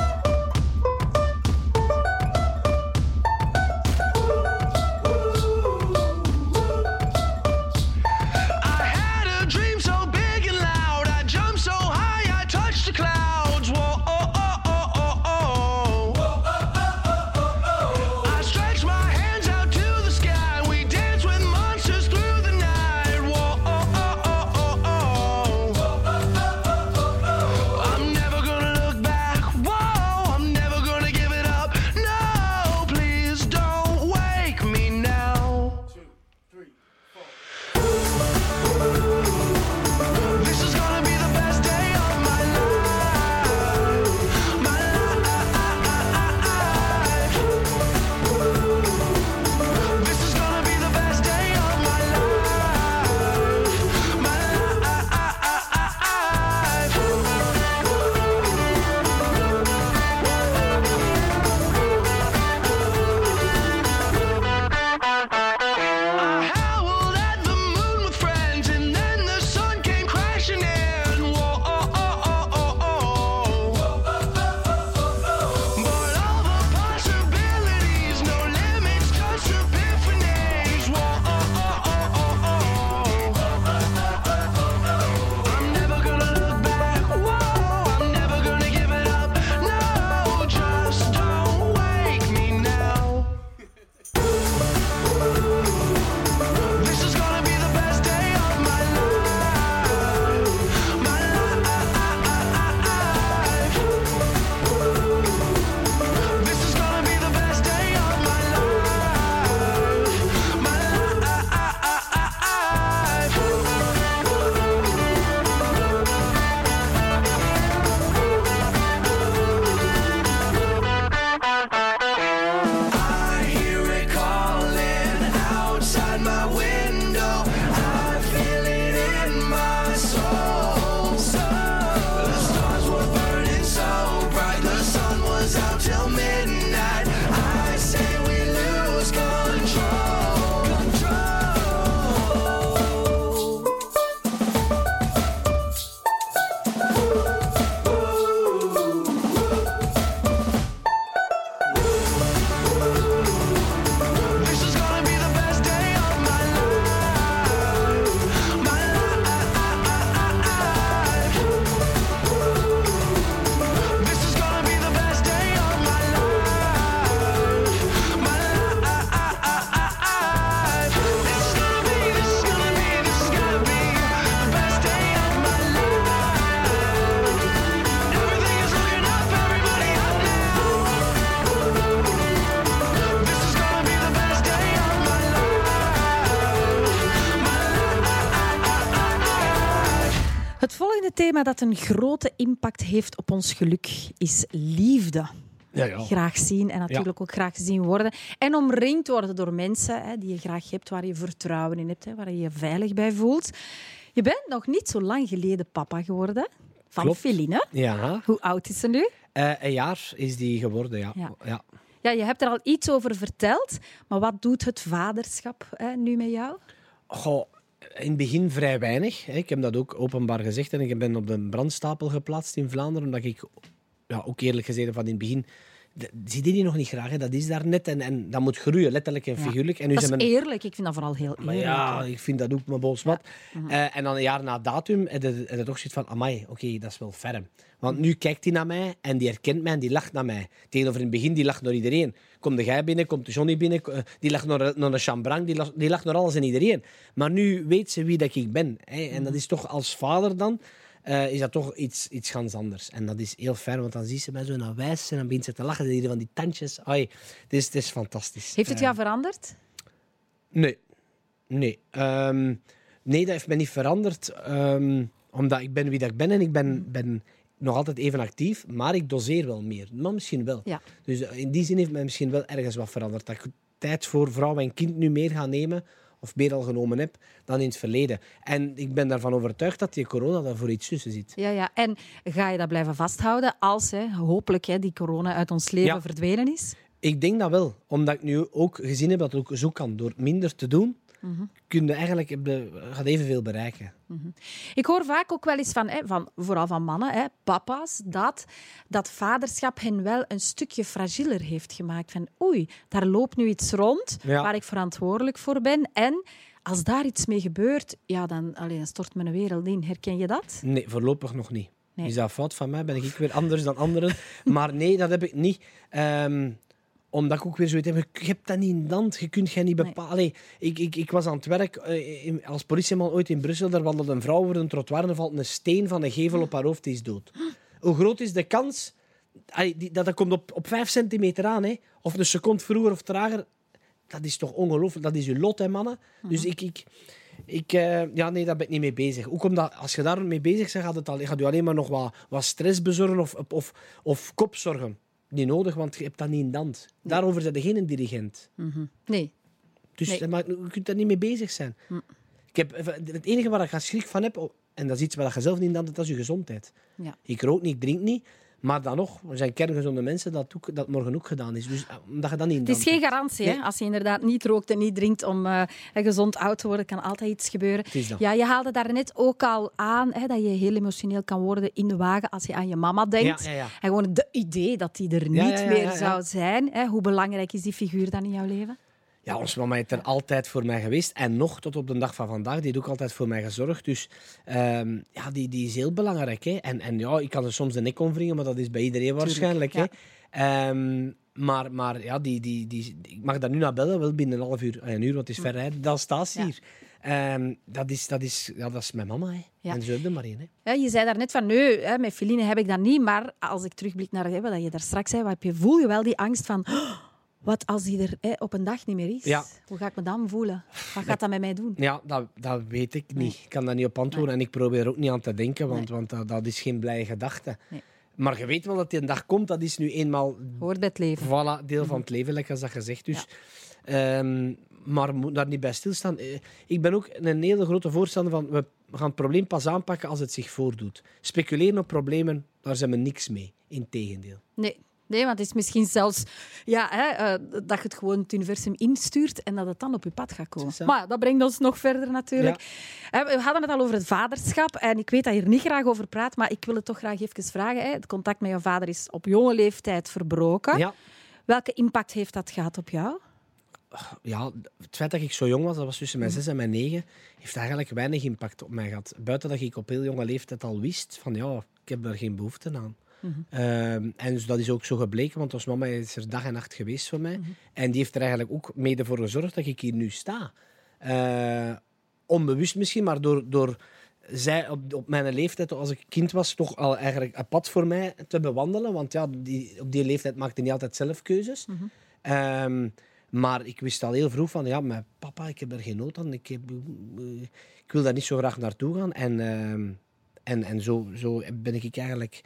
Thema dat een grote impact heeft op ons geluk is liefde. Ja, ja. Graag zien en natuurlijk ook graag gezien worden. En omringd worden door mensen hè, die je graag hebt, waar je vertrouwen in hebt, hè, waar je je veilig bij voelt. Je bent nog niet zo lang geleden papa geworden van Klopt. Feline. Ja, Hoe oud is ze nu? Eh, een jaar is die geworden, ja. Ja. ja. Ja, je hebt er al iets over verteld, maar wat doet het vaderschap hè, nu met jou? Goh, in het begin vrij weinig. Ik heb dat ook openbaar gezegd en ik ben op de brandstapel geplaatst in Vlaanderen, omdat ik, ja, ook eerlijk gezegd, van in het begin... Zie die nog niet graag, hè? dat is daar net. En, en dat moet groeien, letterlijk en figuurlijk. En nu Dat is eerlijk, ik vind dat vooral heel Maar eerlijk. ja, ik vind dat ook mijn boos wat. Eh, en dan een jaar na datum heb je, heb je toch zoiets van, amai, oké, dat is wel ferm. Want nu kijkt hij naar mij en die herkent mij en die lacht naar mij. Tegenover in het begin, die lacht naar iedereen. Komt de jij binnen, komt de Johnny binnen, eh, die lacht naar, naar de chambrang, die lacht, die lacht naar alles en iedereen. Maar nu weet ze wie dat ik ben. Hè. En dat is toch als vader dan, eh, is dat toch iets, iets ganz anders. En dat is heel fijn, want dan ziet ze mij zo naar wijs en dan begint ze te lachen. Die van die tandjes. Ai, het, is, het is fantastisch. Heeft het Eh, jou veranderd? Nee. Nee. Ehm, nee, dat heeft mij niet veranderd. ehm, omdat ik ben wie dat ik ben en ik ben, ben nog altijd even actief, maar ik doseer wel meer. Maar misschien wel. Ja. Dus in die zin heeft mij misschien wel ergens wat veranderd. Dat ik tijd voor vrouw en kind nu meer ga nemen, of meer al genomen heb dan in het verleden. En ik ben daarvan overtuigd dat die corona daar voor iets tussen zit. Ja, ja. En ga je dat blijven vasthouden als hè, hopelijk hè, die corona uit ons leven Ja. verdwenen is? Ik denk dat wel, omdat ik nu ook gezien heb dat het ook zo kan. Door minder te doen, kun je eigenlijk gaat evenveel bereiken. Ik hoor vaak ook wel eens van, hè, van vooral van mannen, hè, papa's, dat dat vaderschap hen wel een stukje fragieler heeft gemaakt. Van oei, daar loopt nu iets rond Ja. waar ik verantwoordelijk voor ben. En als daar iets mee gebeurt, ja, dan, allee, dan stort mijn wereld in. Herken je dat? Nee, voorlopig nog niet. Nee. Is dat fout van mij? Ben ik weer anders dan anderen? <laughs> maar nee, dat heb ik niet. Ehm, omdat ik ook weer zoiets heb, je hebt dat niet in de hand. Je kunt jij niet bepalen. Ik, ik, ik was aan het werk in- als politieman ooit in Brussel. Daar wandelde een vrouw over een trottoir en valt een steen van een gevel op haar hoofd. Die is dood. Hoe groot is de kans? Allee, die, dat, dat komt op, op vijf centimeter aan. Hè? Of een seconde vroeger of trager. Dat is toch ongelooflijk. Dat is je lot, hè, mannen. Dus ik... ik ik, eh, ja, nee, daar ben ik niet mee bezig. Ook omdat als je daar mee bezig bent, gaat, het al, gaat je alleen maar nog wat, wat stress bezorgen of, of, of kopzorgen. Niet nodig, want je hebt dat niet in de hand. Daarover zijn je geen dirigent. Nee. Dus Nee. daar mag- je kunt daar niet mee bezig zijn. Ik heb, het enige waar ik schrik van heb, oh, en dat is iets waar je zelf niet in de hand hebt, dat is je gezondheid. Ja. Ik rook niet, ik drink niet. Maar dan nog, we zijn kerngezonde mensen, dat, ook, dat morgen ook gedaan is. Dus eh, omdat je dat niet Het is geen garantie, hè? Als je inderdaad niet rookt en niet drinkt om eh, gezond oud te worden, kan altijd iets gebeuren. Ja, je haalde daarnet ook al aan hè, dat je heel emotioneel kan worden in de wagen als je aan je mama denkt. Ja, ja, ja. En gewoon het idee dat die er niet meer zou zijn. Hè? Hoe belangrijk is die figuur dan in jouw leven? Ja, ons mama is er altijd voor mij geweest. En nog tot op de dag van vandaag. Die heeft ook altijd voor mij gezorgd. Dus ehm, ja, die, die is heel belangrijk. Hè. En, en ja, ik kan er soms de nek omwringen, maar dat is bij iedereen waarschijnlijk. Hè. Ehm, maar, maar ja, die, die, die, ik mag daar nu naar bellen, wel binnen een half uur. eh, Een uur, want het is ver rijden. Dat staat ze Ja. hier. Ehm, dat, is, dat, is, ja, dat is mijn mama. Hè. Ja. En zo heb je maar één. Hè. Ja, je zei daarnet van, nee, hè, met Feline heb ik dat niet. Maar als ik terugblik naar hè, wat je daar straks zei, wat heb je, voel je wel die angst van... "Oh, wat als die er hè, op een dag niet meer is? Ja. Hoe ga ik me dan voelen? Wat gaat dat met mij doen? Ja, dat, dat weet ik niet. Ik kan daar niet op antwoorden. En ik probeer er ook niet aan te denken, want, want dat, dat is geen blije gedachte. Maar je weet wel dat die een dag komt, dat is nu eenmaal Hoort bij het leven. Voilà, deel van het leven, lekker als dat gezegd. Dus, ehm, maar moet daar niet bij stilstaan. Eh, Ik ben ook een hele grote voorstander van we gaan het probleem pas aanpakken als het zich voordoet. Speculeren op problemen, daar zijn we niks mee. Integendeel. Nee. Nee, want het is misschien zelfs ja, hè, eh, dat je het gewoon het universum instuurt en dat het dan op je pad gaat komen. Maar ja, dat brengt ons nog verder natuurlijk. We hadden het al over het vaderschap en ik weet dat je er niet graag over praat, maar ik wil het toch graag even vragen. Hè. Het contact met je vader is op jonge leeftijd verbroken. Ja, Welke impact heeft dat gehad op jou? ja, het feit dat ik zo jong was, dat was tussen mijn zes en mijn negen, heeft eigenlijk weinig impact op mij gehad. Buiten dat ik op heel jonge leeftijd al wist van ja, ik heb er geen behoefte aan. Ehm, en dus dat is ook zo gebleken, want ons mama is er dag en nacht geweest voor mij. En die heeft er eigenlijk ook mede voor gezorgd dat ik hier nu sta. Eh, onbewust misschien, maar door, door zij op, op mijn leeftijd, als ik kind was, toch al eigenlijk een pad voor mij te bewandelen. Want ja, die, op die leeftijd maakte niet altijd zelf keuzes. Ehm, maar ik wist al heel vroeg van, ja, mijn papa, ik heb er geen nood aan. Ik, heb, eh, ik wil daar niet zo graag naartoe gaan. En, ehm, en, en zo, zo ben ik eigenlijk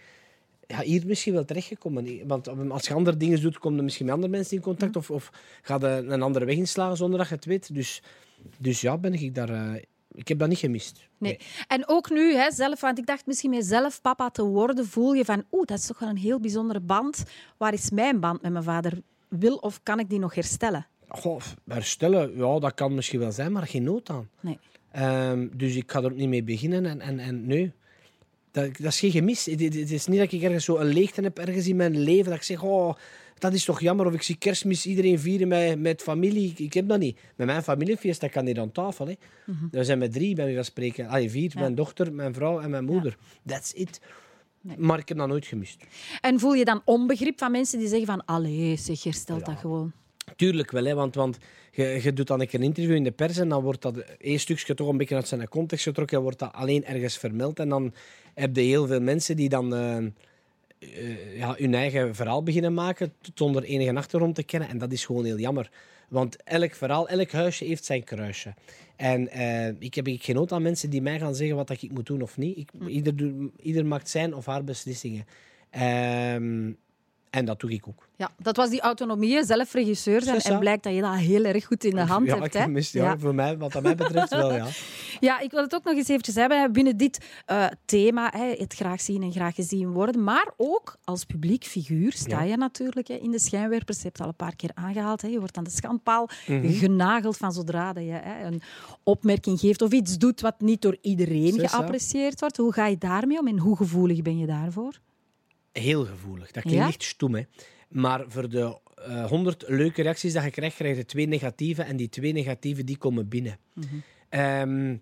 ja, hier misschien wel terechtgekomen. Want als je andere dingen doet, kom je misschien met andere mensen in contact. Of, of ga je een andere weg inslagen zonder dat je het weet. Dus, dus ja, ben ik daar... eh, ik heb dat niet gemist. Nee. En ook nu, hè, zelf, want ik dacht misschien met zelf papa te worden, voel je van, oeh, dat is toch wel een heel bijzondere band. Waar is mijn band met mijn vader? Wil of kan ik die nog herstellen? Goh, herstellen, ja, dat kan misschien wel zijn, maar geen nood aan. Nee. Ehm, dus ik ga er ook niet mee beginnen. En, en, en nee, dat, dat is geen gemis. Het, is niet dat ik ergens zo een leegte heb ergens in mijn leven. Dat ik zeg, oh, dat is toch jammer. Of ik zie kerstmis iedereen vieren met, met familie. Ik, ik heb dat niet. Met mijn familiefeest, dat kan niet aan tafel. Hè. We zijn met drie, bij wijze van spreken. Allee, vier. Mijn dochter, mijn vrouw en mijn moeder. That's it. Maar ik heb dat nooit gemist. En voel je dan onbegrip van mensen die zeggen van, allee, zeg, herstel dat gewoon. Tuurlijk wel, hè, want, want je, je doet dan een keer een interview in de pers en dan wordt dat één stukje toch een beetje uit zijn context getrokken en wordt dat alleen ergens vermeld. En dan heb je heel veel mensen die dan eh, eh, ja, hun eigen verhaal beginnen maken zonder enige achtergrond te kennen. En dat is gewoon heel jammer. Want elk verhaal, elk huisje heeft zijn kruisje. En eh, ik heb ik geen nood aan mensen die mij gaan zeggen wat ik moet doen of niet. Ik, ieder, doet- ieder maakt zijn of haar beslissingen. Ehm, En dat doe ik ook. Ja, dat was die autonomie, zelf regisseur zijn. En blijkt dat je dat heel erg goed in de hand ja, hebt. ik Hè? mis, ja, Voor mij, wat dat mij betreft wel, ja. <laughs> Ja, ik wil het ook nog eens eventjes hebben binnen dit eh, thema. Hè, het graag zien en graag gezien worden. Maar ook als publiek figuur sta Ja. je natuurlijk hè, in de schijnwerpers. Je hebt het al een paar keer aangehaald. Hè. Je wordt aan de schandpaal Mhm. genageld van zodra dat je hè, een opmerking geeft of iets doet wat niet door iedereen geapprecieerd wordt. Hoe ga je daarmee om en hoe gevoelig ben je daarvoor? Heel gevoelig. Dat klinkt Ja? echt stoem, hè. Maar voor de eh, honderd leuke reacties dat je krijgt, krijg je twee negatieve. En die twee negatieve, die komen binnen. Ehm,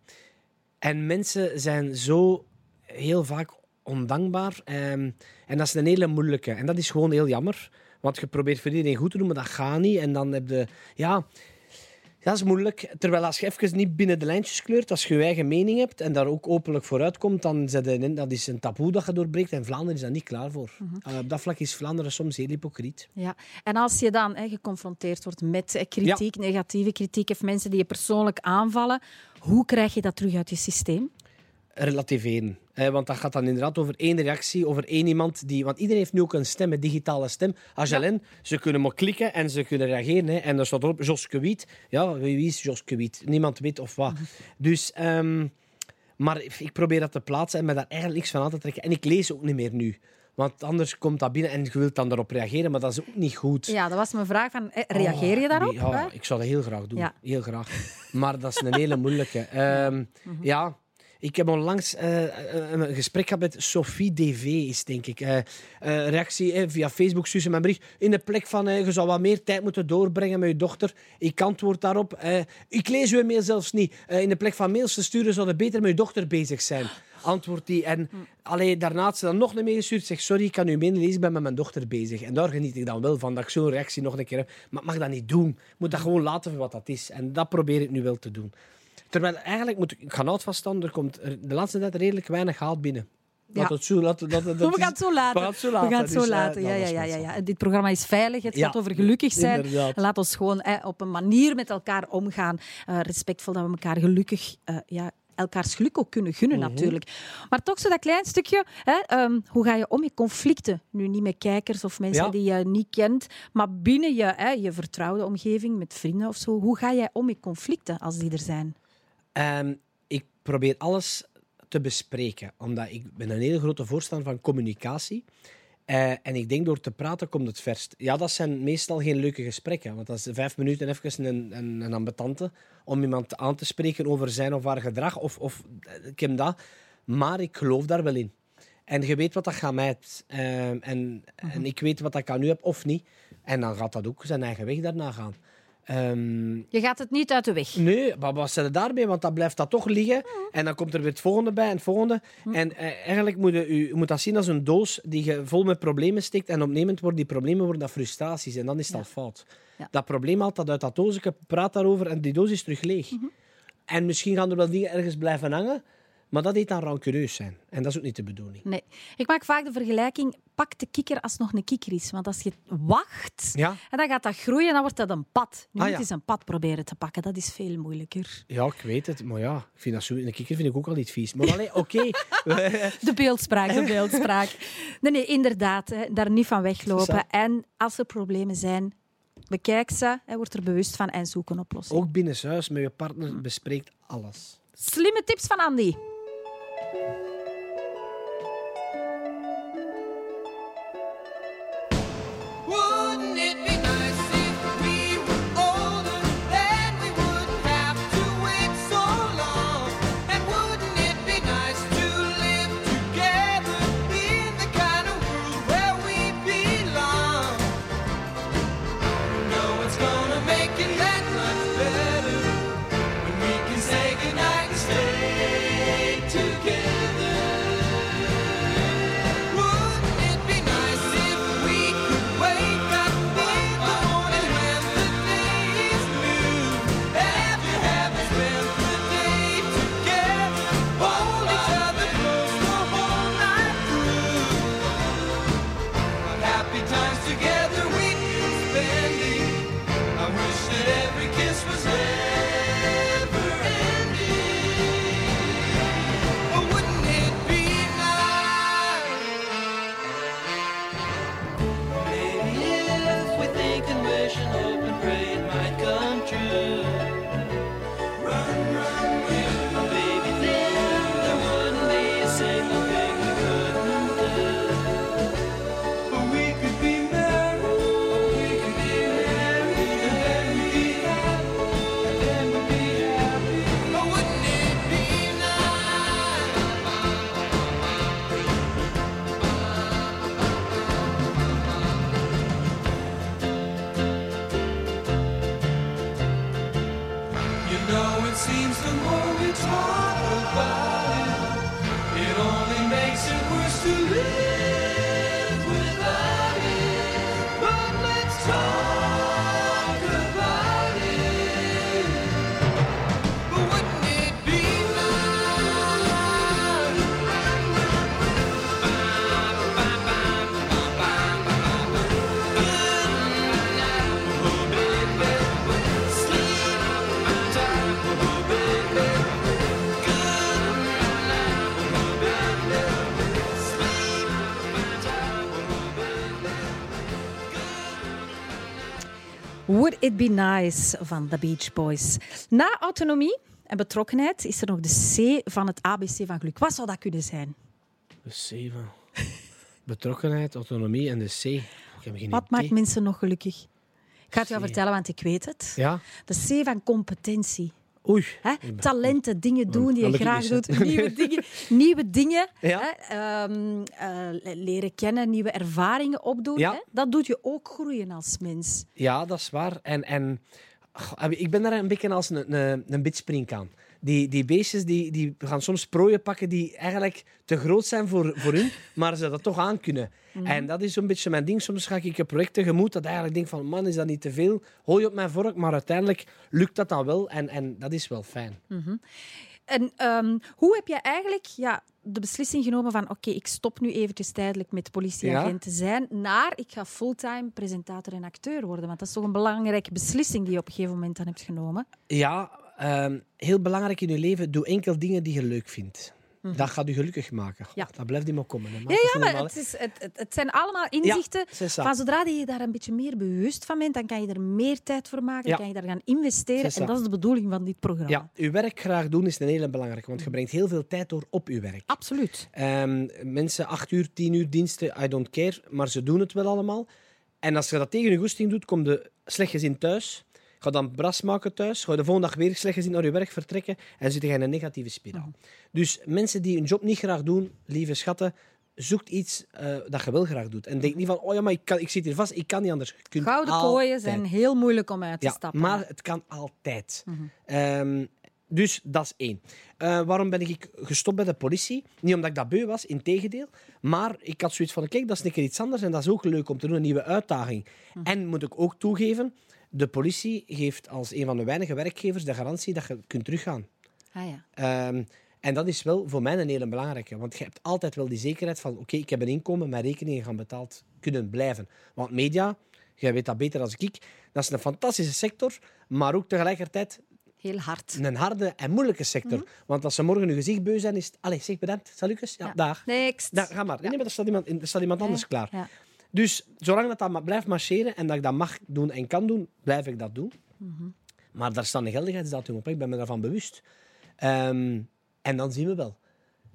en mensen zijn zo heel vaak ondankbaar. ehm, en dat is een hele moeilijke. En dat is gewoon heel jammer. Want je probeert voor iedereen goed te doen, maar dat gaat niet. En dan heb je... Ja, dat is moeilijk. Terwijl als je even niet binnen de lijntjes kleurt, als je je eigen mening hebt en daar ook openlijk voor uitkomt, dan je in, dat is een taboe dat je doorbreekt. En Vlaanderen is daar niet klaar voor. Eh, op dat vlak is Vlaanderen soms heel hypocriet. Ja, en als je dan hè, geconfronteerd wordt met eh, kritiek, negatieve kritiek, of mensen die je persoonlijk aanvallen, hoe krijg je dat terug uit je systeem? Relativeren. Eh, want dat gaat dan inderdaad over één reactie, over één iemand die... Want iedereen heeft nu ook een stem, een digitale stem. Angelin, ze kunnen maar klikken en ze kunnen reageren. Hè. En er staat erop Joske Wiet. Ja, wie is Joske Wiet? Niemand weet of wat. <laughs> Dus... ehm, maar ik probeer dat te plaatsen en me daar eigenlijk niks van aan te trekken. En ik lees ook niet meer nu. Want anders komt dat binnen en je wilt dan daarop reageren, maar dat is ook niet goed. Ja, dat was mijn vraag. Van, eh, reageer je Oh, daarop? nee, ja, hè? ik zou dat heel graag doen. Ja. Heel graag. Maar dat is een hele moeilijke. <laughs> Ehm, Ja, ik heb onlangs eh, een een gesprek gehad met Sophie DV, is denk ik. Eh, eh, reactie eh, via Facebook, stuurde ze mijn bericht. In de plek van, eh, je zou wat meer tijd moeten doorbrengen met je dochter. Ik antwoord daarop. eh, ik lees uw mail zelfs niet. Eh, in de plek van mails te sturen, zou je beter met je dochter bezig zijn. Antwoordt die. En allee, daarna ze dan nog een mail gestuurd. Zegt, sorry, ik kan uw mail lezen, ik ben met mijn dochter bezig. En daar geniet ik dan wel van, dat ik zo'n reactie nog een keer heb. Maar ik mag dat niet doen. Ik moet dat gewoon laten voor wat dat is. En dat probeer ik nu wel te doen. Terwijl eigenlijk moet ik, ik ga nooit vaststaan, er komt er de laatste tijd redelijk weinig haalt binnen. Ja. het zo, laat, laat, dat <laughs> we gaan het zo laten. We gaan het zo laten. We gaan het zo dus, eh, laten. dat Ja, ja, ja, ja, ja. Dit programma is veilig. Het Ja, gaat over gelukkig zijn. inderdaad. Laat ons gewoon eh, op een manier met elkaar omgaan. Eh, respectvol dat we elkaar gelukkig, eh, ja, elkaars geluk ook kunnen gunnen Mhm. natuurlijk. Maar toch zo dat klein stukje. Hè, ehm, hoe ga je om met conflicten? Nu niet met kijkers of mensen Ja. die je niet kent, maar binnen je, hè, je vertrouwde omgeving met vrienden of zo. Hoe ga jij om met conflicten als die er zijn? Ehm, ik probeer alles te bespreken, omdat ik ben een hele grote voorstander van communicatie. Eh, en ik denk door te praten komt het verst. Ja, dat zijn meestal geen leuke gesprekken, want dat is vijf minuten even een, een, een ambetante om iemand aan te spreken over zijn of haar gedrag. Of, of eh, heb dat, maar ik geloof daar wel in. En je weet wat dat gaat mij. Ehm, en, en ik weet wat ik aan u heb of niet. En dan gaat dat ook zijn eigen weg daarna gaan. Ehm, Je gaat het niet uit de weg. Nee, maar wat zit er daarbij? Want dan blijft dat toch liggen. En dan komt er weer het volgende bij en het volgende. En eh, eigenlijk moet je, u moet dat zien als een doos die je vol met problemen steekt. En opnemend worden die problemen worden dat frustraties. En dan is al fout. Ja. Dat probleem haalt dat uit dat doosje, praat daarover en die doos is terug leeg. En misschien gaan er wel dingen ergens blijven hangen. Maar dat heet dan rancuneus zijn. En dat is ook niet de bedoeling. Nee. Ik maak vaak de vergelijking, pak de kikker als het nog een kikker is. Want als je wacht, Ja. en dan gaat dat groeien en dan wordt dat een pad. Nu Ah, moet ja. je een pad proberen te pakken. Dat is veel moeilijker. Ja, ik weet het. Maar ja, ik vind dat zo, een kikker vind ik ook al niet vies. Maar oké. <laughs> <laughs> De beeldspraak, de beeldspraak. Nee, nee, inderdaad. Hè, daar niet van weglopen. En als er problemen zijn, bekijk ze, hè, word er bewust van en zoek een oplossing. ook binnenshuis met je partner bespreekt alles. Slimme tips van Andy. Thank you. It Be Nice van The Beach Boys. Na autonomie en betrokkenheid is er nog de C van het ABC van geluk. Wat zou dat kunnen zijn? De C van betrokkenheid, autonomie en de C. Ik heb geen Wat maakt mensen nog gelukkig? Ik ga het jou vertellen, want ik weet het. Ja? De C van competentie. Oei. Hè? Talenten, dingen doen die je graag doet. Nieuwe dingen, nieuwe dingen <laughs> Ja. hè? Ehm, eh, leren kennen, nieuwe ervaringen opdoen. Ja. Hè? Dat doet je ook groeien als mens. Ja, dat is waar. En, en goh, ik ben daar een beetje als een, een, een bitspringkaan. Die, die beestjes die, die gaan soms prooien pakken die eigenlijk te groot zijn voor, voor hun, <laughs> maar ze dat toch aan kunnen. En dat is zo'n beetje mijn ding. Soms ga ik een project tegemoet dat eigenlijk denk van, man, is dat niet te veel? Hooi op mijn vork, maar uiteindelijk lukt dat dan wel en, en dat is wel fijn. En ehm, hoe heb je eigenlijk ja, de beslissing genomen van oké, ik stop nu eventjes tijdelijk met politieagent te zijn, naar ik ga fulltime presentator en acteur worden? Want dat is toch een belangrijke beslissing die je op een gegeven moment dan hebt genomen. Ja, ehm, heel belangrijk in je leven, doe enkel dingen die je leuk vindt. Dat gaat je gelukkig maken. Mhm. Ja. Dat blijft niet meer komen. hè. Maak Ja, het ja maar het, is, het, het, het zijn allemaal inzichten. van zodra je daar een beetje meer bewust van bent, dan kan je er meer tijd voor maken, dan kan je daar gaan investeren. En dat is de bedoeling van dit programma. Ja, je werk graag doen is een hele belangrijke, want je brengt heel veel tijd door op je werk. Absoluut. Ehm, mensen, acht uur, tien uur diensten, I don't care, maar ze doen het wel allemaal. En als je dat tegen je goesting doet, kom je slecht gezien thuis. Ga dan bras maken thuis. Ga de volgende dag weer slecht gezien naar je werk vertrekken. En zit je in een negatieve spiraal. Dus mensen die hun job niet graag doen, lieve schatten, zoek iets eh, dat je wel graag doet. En denk niet van, oh ja, maar ik, kan, ik zit hier vast, ik kan niet anders. Kunt Gouden kooien zijn altijd. heel moeilijk om uit te Ja, stappen. maar het kan altijd. Ehm, dus dat is één. Eh, waarom ben ik gestopt bij de politie? Niet omdat ik dat beu was, integendeel. Maar ik had zoiets van, kijk, dat is een keer iets anders en dat is ook leuk om te doen, een nieuwe uitdaging. En moet ik ook toegeven, de politie geeft als een van de weinige werkgevers de garantie dat je kunt teruggaan. Ah, ja. Ehm, en dat is wel voor mij een hele belangrijke. Want je hebt altijd wel die zekerheid van... Oké, ik heb een inkomen, mijn rekeningen gaan betaald kunnen blijven. Want media, jij weet dat beter dan ik... Dat is een fantastische sector, maar ook tegelijkertijd Heel hard. een harde en moeilijke sector. Want als ze morgen je gezicht beu zijn, is het... Allee, zeg bedankt. Salukes. Ja, Ja. dag. Next. Ga maar. Nee, maar er staat iemand, er staat iemand anders klaar. Dus zolang dat, dat blijft marcheren en dat ik dat mag doen en kan doen, blijf ik dat doen. Maar daar staat een geldigheidsdatum op. hè. Ik ben me daarvan bewust. Ehm, en dan zien we wel.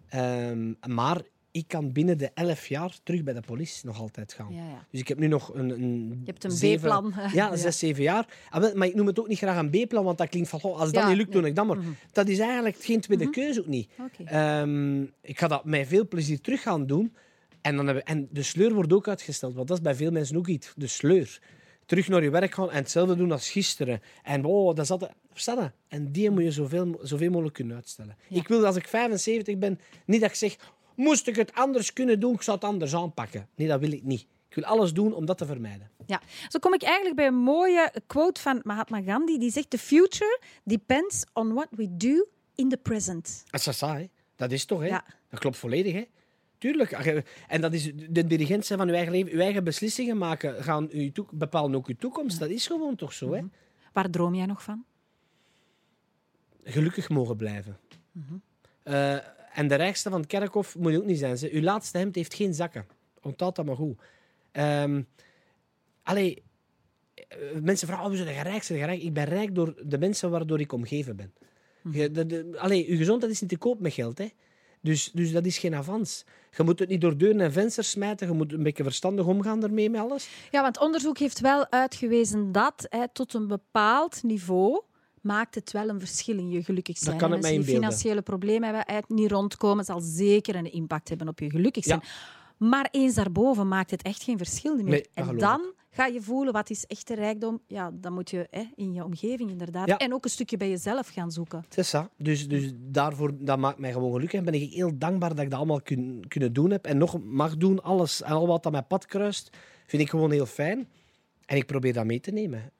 Ehm, maar ik kan binnen de elf jaar terug bij de politie nog altijd gaan. Ja, ja. Dus ik heb nu nog een... een Je hebt een B-plan. <laughs> Ja, zes, zeven jaar. Ah, Maar ik noem het ook niet graag een B-plan, want dat klinkt van... "Goh, als dat Ja, niet lukt, doe ik dat maar. Dat is eigenlijk geen tweede keuze ook niet. Oké. Ehm, ik ga dat met veel plezier terug gaan doen. En, dan hebben, en de sleur wordt ook uitgesteld, want dat is bij veel mensen ook iets. De sleur. Terug naar je werk gaan en hetzelfde doen als gisteren. En oh, dat. Versta je? En die moet je zoveel, zoveel mogelijk kunnen uitstellen. Ik wil als ik 75 ben, niet dat ik zeg... Moest ik het anders kunnen doen, ik zou het anders aanpakken. Nee, dat wil ik niet. Ik wil alles doen om dat te vermijden. Ja, zo kom ik eigenlijk bij een mooie quote van Mahatma Gandhi. Die zegt: The future depends on what we do in the present. Dat is saai. Dat is toch, hè? Ja. Dat klopt volledig, hè? Tuurlijk. Je- En dat is de dirigent zijn van uw eigen leven. Uw eigen beslissingen maken gaan uw bepalen ook uw toekomst. Dat is gewoon toch zo, hè? Waar droom jij nog van? Gelukkig mogen blijven. Eh, en de rijkste van het kerkhof moet je ook niet zijn. Ze. Uw laatste hemd heeft geen zakken. Onthoud dat maar goed. Ehm allee, eh, mensen vragen, oh, we zijn rijk, zijn rijk. Ik ben rijk door de mensen waardoor ik omgeven ben. De, de, allee, uw gezondheid is niet te koop met geld, hè. Dus, dus dat is geen avans. Je moet het niet door deuren en vensters smijten. Je moet een beetje verstandig omgaan ermee met alles. Ja, want onderzoek heeft wel uitgewezen dat hè, tot een bepaald niveau maakt het wel een verschil in je gelukkig zijn. kan En ik als mij je inbeelden. financiële problemen hebben, niet rondkomen, zal zeker een impact hebben op je gelukkig zijn. Maar eens daarboven maakt het echt geen verschil meer. Nee, dat en dan ga je voelen wat is echte rijkdom. Ja, dan moet je hè, in je omgeving inderdaad. Ja. En ook een stukje bij jezelf gaan zoeken. Dat. Dus, dus daarvoor, dat maakt mij gewoon gelukkig. En ben ik heel dankbaar dat ik dat allemaal kun, kunnen doen heb. En nog mag doen. Alles en al wat aan mijn pad kruist, vind ik gewoon heel fijn. En ik probeer dat mee te nemen.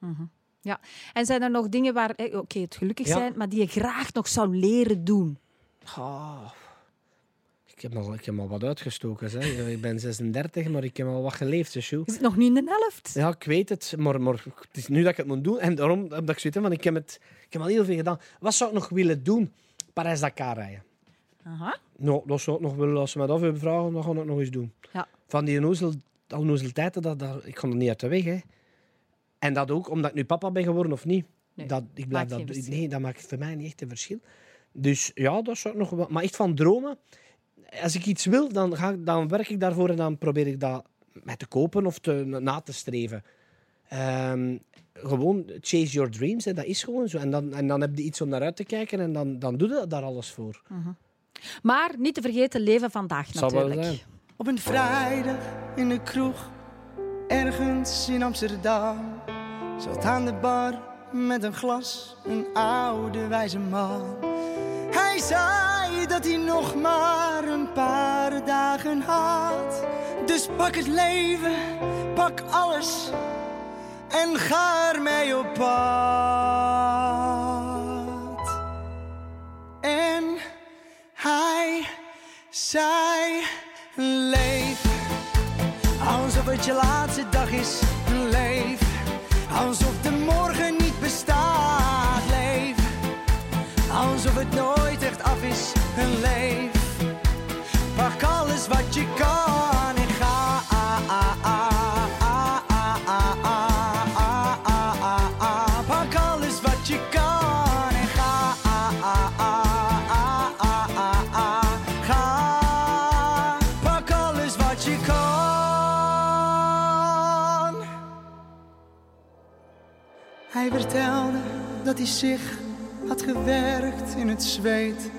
Ja. En zijn er nog dingen waar, hè, oké, het gelukkig Ja. zijn, maar die je graag nog zou leren doen? Ah, ik, heb al, ik heb al wat uitgestoken. Zeg. Ik ben 36, maar ik heb al wat geleefd. Dus. Je zit nog niet in de helft. ja, ik weet het. Maar, maar het is nu dat ik het moet doen. En daarom heb ik zoiets van, ik heb, het, ik heb al heel veel gedaan. Wat zou ik nog willen doen? Parijs-Dakar rijden. Aha. Nou, dat zou ik nog willen. Als ze mij dat willen vragen, dan ga ik het nog eens doen. Ja. Van die onnozel, onnozeliteiten, dat, dat, ik ga er niet uit de weg. Hè. En dat ook omdat ik nu papa ben geworden of niet. Nee, dat, ik blijf dat, nee, dat maakt voor mij niet echt een verschil. Dus ja, dat zou ik nog wel. Maar echt van dromen. Als ik iets wil, dan, ga dan werk ik daarvoor en dan probeer ik dat met te kopen of te, na te streven. Ehm, gewoon chase your dreams, hè, dat is gewoon zo. En dan, en dan heb je iets om naar uit te kijken en dan, dan doe je daar alles voor. Maar niet te vergeten, leven vandaag Zal wel natuurlijk. zijn. Op een vrijdag in de kroeg, ergens in Amsterdam. Zat aan de bar met een glas, een oude wijze man. Hij zei dat hij nog maar een paar dagen had. Dus pak het leven, pak alles en ga ermee op pad. En hij zei: Leef alsof het je laatste dag is. Leef alsof de morgen niet bestaat. Leef alsof het nooit is. Leef pak alles wat je kan en ga. Pak alles wat je kan en ga. Ga, pak alles wat je kan. Hij vertelde dat hij zich had gewerkt in het zweet.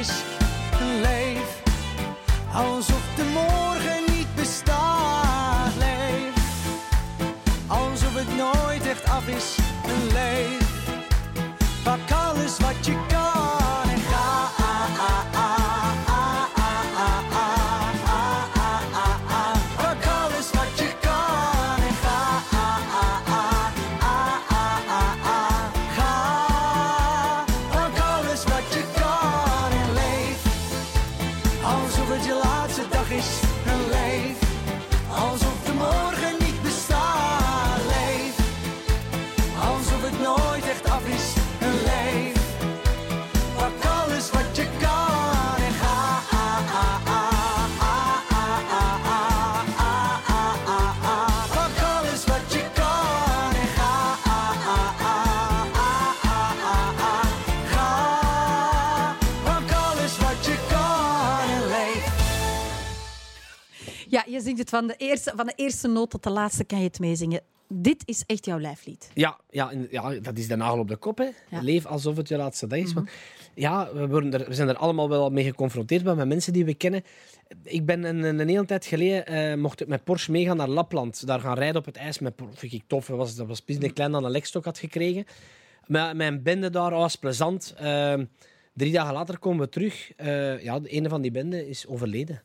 is leef. Alsof de morgen niet bestaat. Leef. Alsof het nooit echt af is en leef. Zingt het van de, eerste, van de eerste noot tot de laatste kan je het meezingen. Dit is echt jouw lijflied. Ja, ja, ja, dat is de nagel op de kop. Hè. Ja. Leef alsof het je laatste dag is. Want, ja, we, worden er, we zijn er allemaal wel mee geconfronteerd met mensen die we kennen. Ik ben een, hele tijd geleden, eh, mocht ik met Porsche meegaan naar Lapland. Daar gaan rijden op het ijs. Met, vind ik tof. Dat was, dat was een klein dat een lekstok had gekregen. Met mijn bende daar oh, was plezant. Eh, drie dagen later komen we terug. Eh, ja, de ene van die bende is overleden.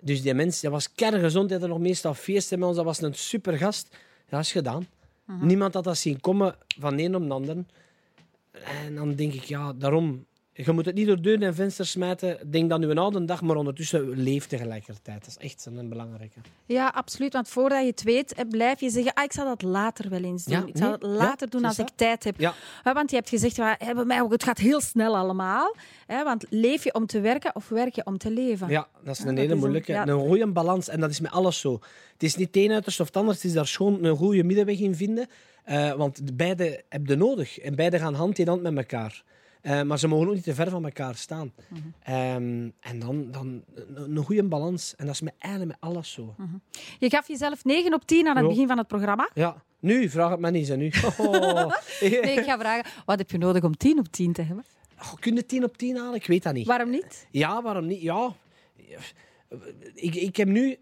Dus die mens, dat was kerngezond. Had er nog meestal feesten met ons. Dat was een super gast. Dat is gedaan. Niemand had dat zien komen van een op de ander. En dan denk ik, ja, daarom... Je moet het niet door deuren en vensters smijten. Denk dan nu een oude dag, maar ondertussen leef tegelijkertijd. Dat is echt een belangrijke. Ja, absoluut. Want voordat je het weet, blijf je zeggen: ah, ik zal dat later wel eens doen. Ja, ik zal het later ja, doen als ik tijd heb. Ja. Want je hebt gezegd: "Wa- hè, bij mij ook, het gaat heel snel allemaal. Want leef je om te werken of werk je om te leven? Ja, dat is een hele een- moeilijke. Een goede balans. En dat is met alles zo. Het is niet het een uiterste of het ander. Het is daar gewoon een goede middenweg in vinden. Eh, want de beide heb je nodig. En beide gaan hand in hand met elkaar. Eh, maar ze mogen ook niet te ver van elkaar staan. Mhm. Ehm, en dan, dan een, goede balans. En dat is met, eigenlijk met alles zo. Je gaf jezelf 9 op 10 aan het begin van het programma. Ja, nu, vraag het me niet. Hè, nu. <laughs> Oh. <laughs> Nee, ik ga vragen: wat heb je nodig om 10 op 10 te hebben? Oh, kun je 10 op 10 halen? Ik weet dat niet. Waarom niet? Ja, waarom niet? Ja, ik, ik heb nu...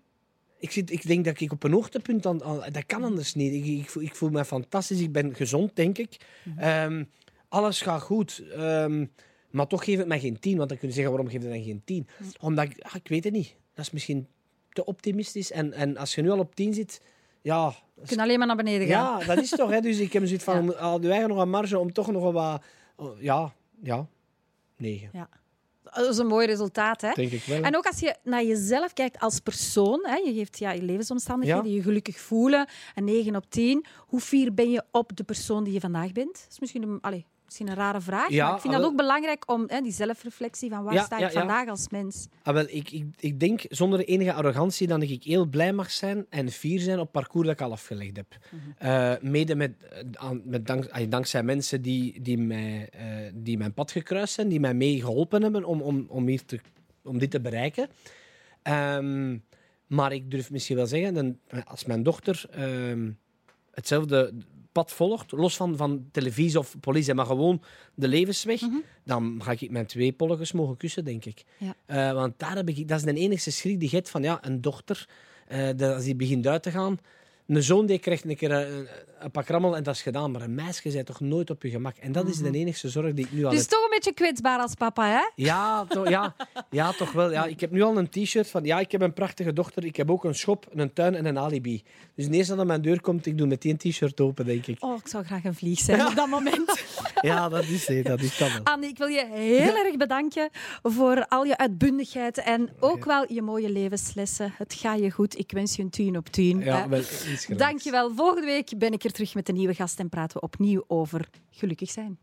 Ik, zit, ik denk dat ik op een hoogtepunt... Aan, aan- dat kan anders niet. Ik, ik, voel, ik voel me fantastisch. Ik ben gezond, denk ik. Ehm, alles gaat goed. Ehm, maar toch geef het mij geen 10. Want dan kun je zeggen, waarom geef je dan geen 10? Omdat ik... ah, ik weet het niet. Dat is misschien te optimistisch. En, en als je nu al op 10 zit... Ja, Je kunt alleen maar naar beneden gaan. ja dat is toch. Hè? Dus ik heb zoiets van... <laughs> Ja. Al eigen nog een marge om toch nog wat... Ja, ja. 9. Dat is een mooi resultaat, hè? Denk ik wel. En ook als je naar jezelf kijkt als persoon, hè, je geeft ja, je levensomstandigheden, Ja. je gelukkig voelen, een 9 op 10. Hoe fier ben je op de persoon die je vandaag bent? Dat is misschien een, misschien een rare vraag, Ja, maar ik vind dat allee. ook belangrijk om hè, die zelfreflectie van waar Ja, sta ik vandaag als mens. Ah, wel, ik, ik, ik denk zonder enige arrogantie dat ik heel blij mag zijn en fier zijn op het parcours dat ik al afgelegd heb. Eh, mede met, aan- met dank, ah, dankzij mensen die, die, mij, eh, die mijn pad gekruist zijn, die mij mee geholpen hebben om, om, om, hier te, om dit te bereiken. Ehm, maar ik durf misschien wel zeggen, dan, als mijn dochter ehm, hetzelfde pad volgt, los van, van televisie of politie, maar gewoon de levensweg, dan ga ik mijn twee polletjes mogen kussen, denk ik. Ja. Eh, want daar heb ik, dat is de enige schrik die je hebt van ja, een dochter, eh, als die begint uit te gaan. Een zoon die krijgt een keer een, een pak rammel en dat is gedaan. Maar een meisje zit toch nooit op je gemak. En dat is de enige zorg die ik nu al Dus heb. toch een beetje kwetsbaar als papa, hè? Ja, toch, ja, ja, toch wel. Ja, ik heb nu al een t-shirt van ja, ik heb een prachtige dochter. Ik heb ook een schop, een tuin en een alibi. Dus eerste dat aan mijn deur komt, ik doe meteen een t-shirt open, denk ik. Oh, ik zou graag een vlieg zijn op dat moment. <laughs> Ja, dat is het. Dat is dat wel. Annie, ik wil je heel erg bedanken voor al je uitbundigheid en ook wel je mooie levenslessen. Het gaat je goed. Ik wens je een 10 op 10. Ja, wel. Dankjewel. Volgende week ben ik er terug met een nieuwe gast en praten we opnieuw over gelukkig zijn.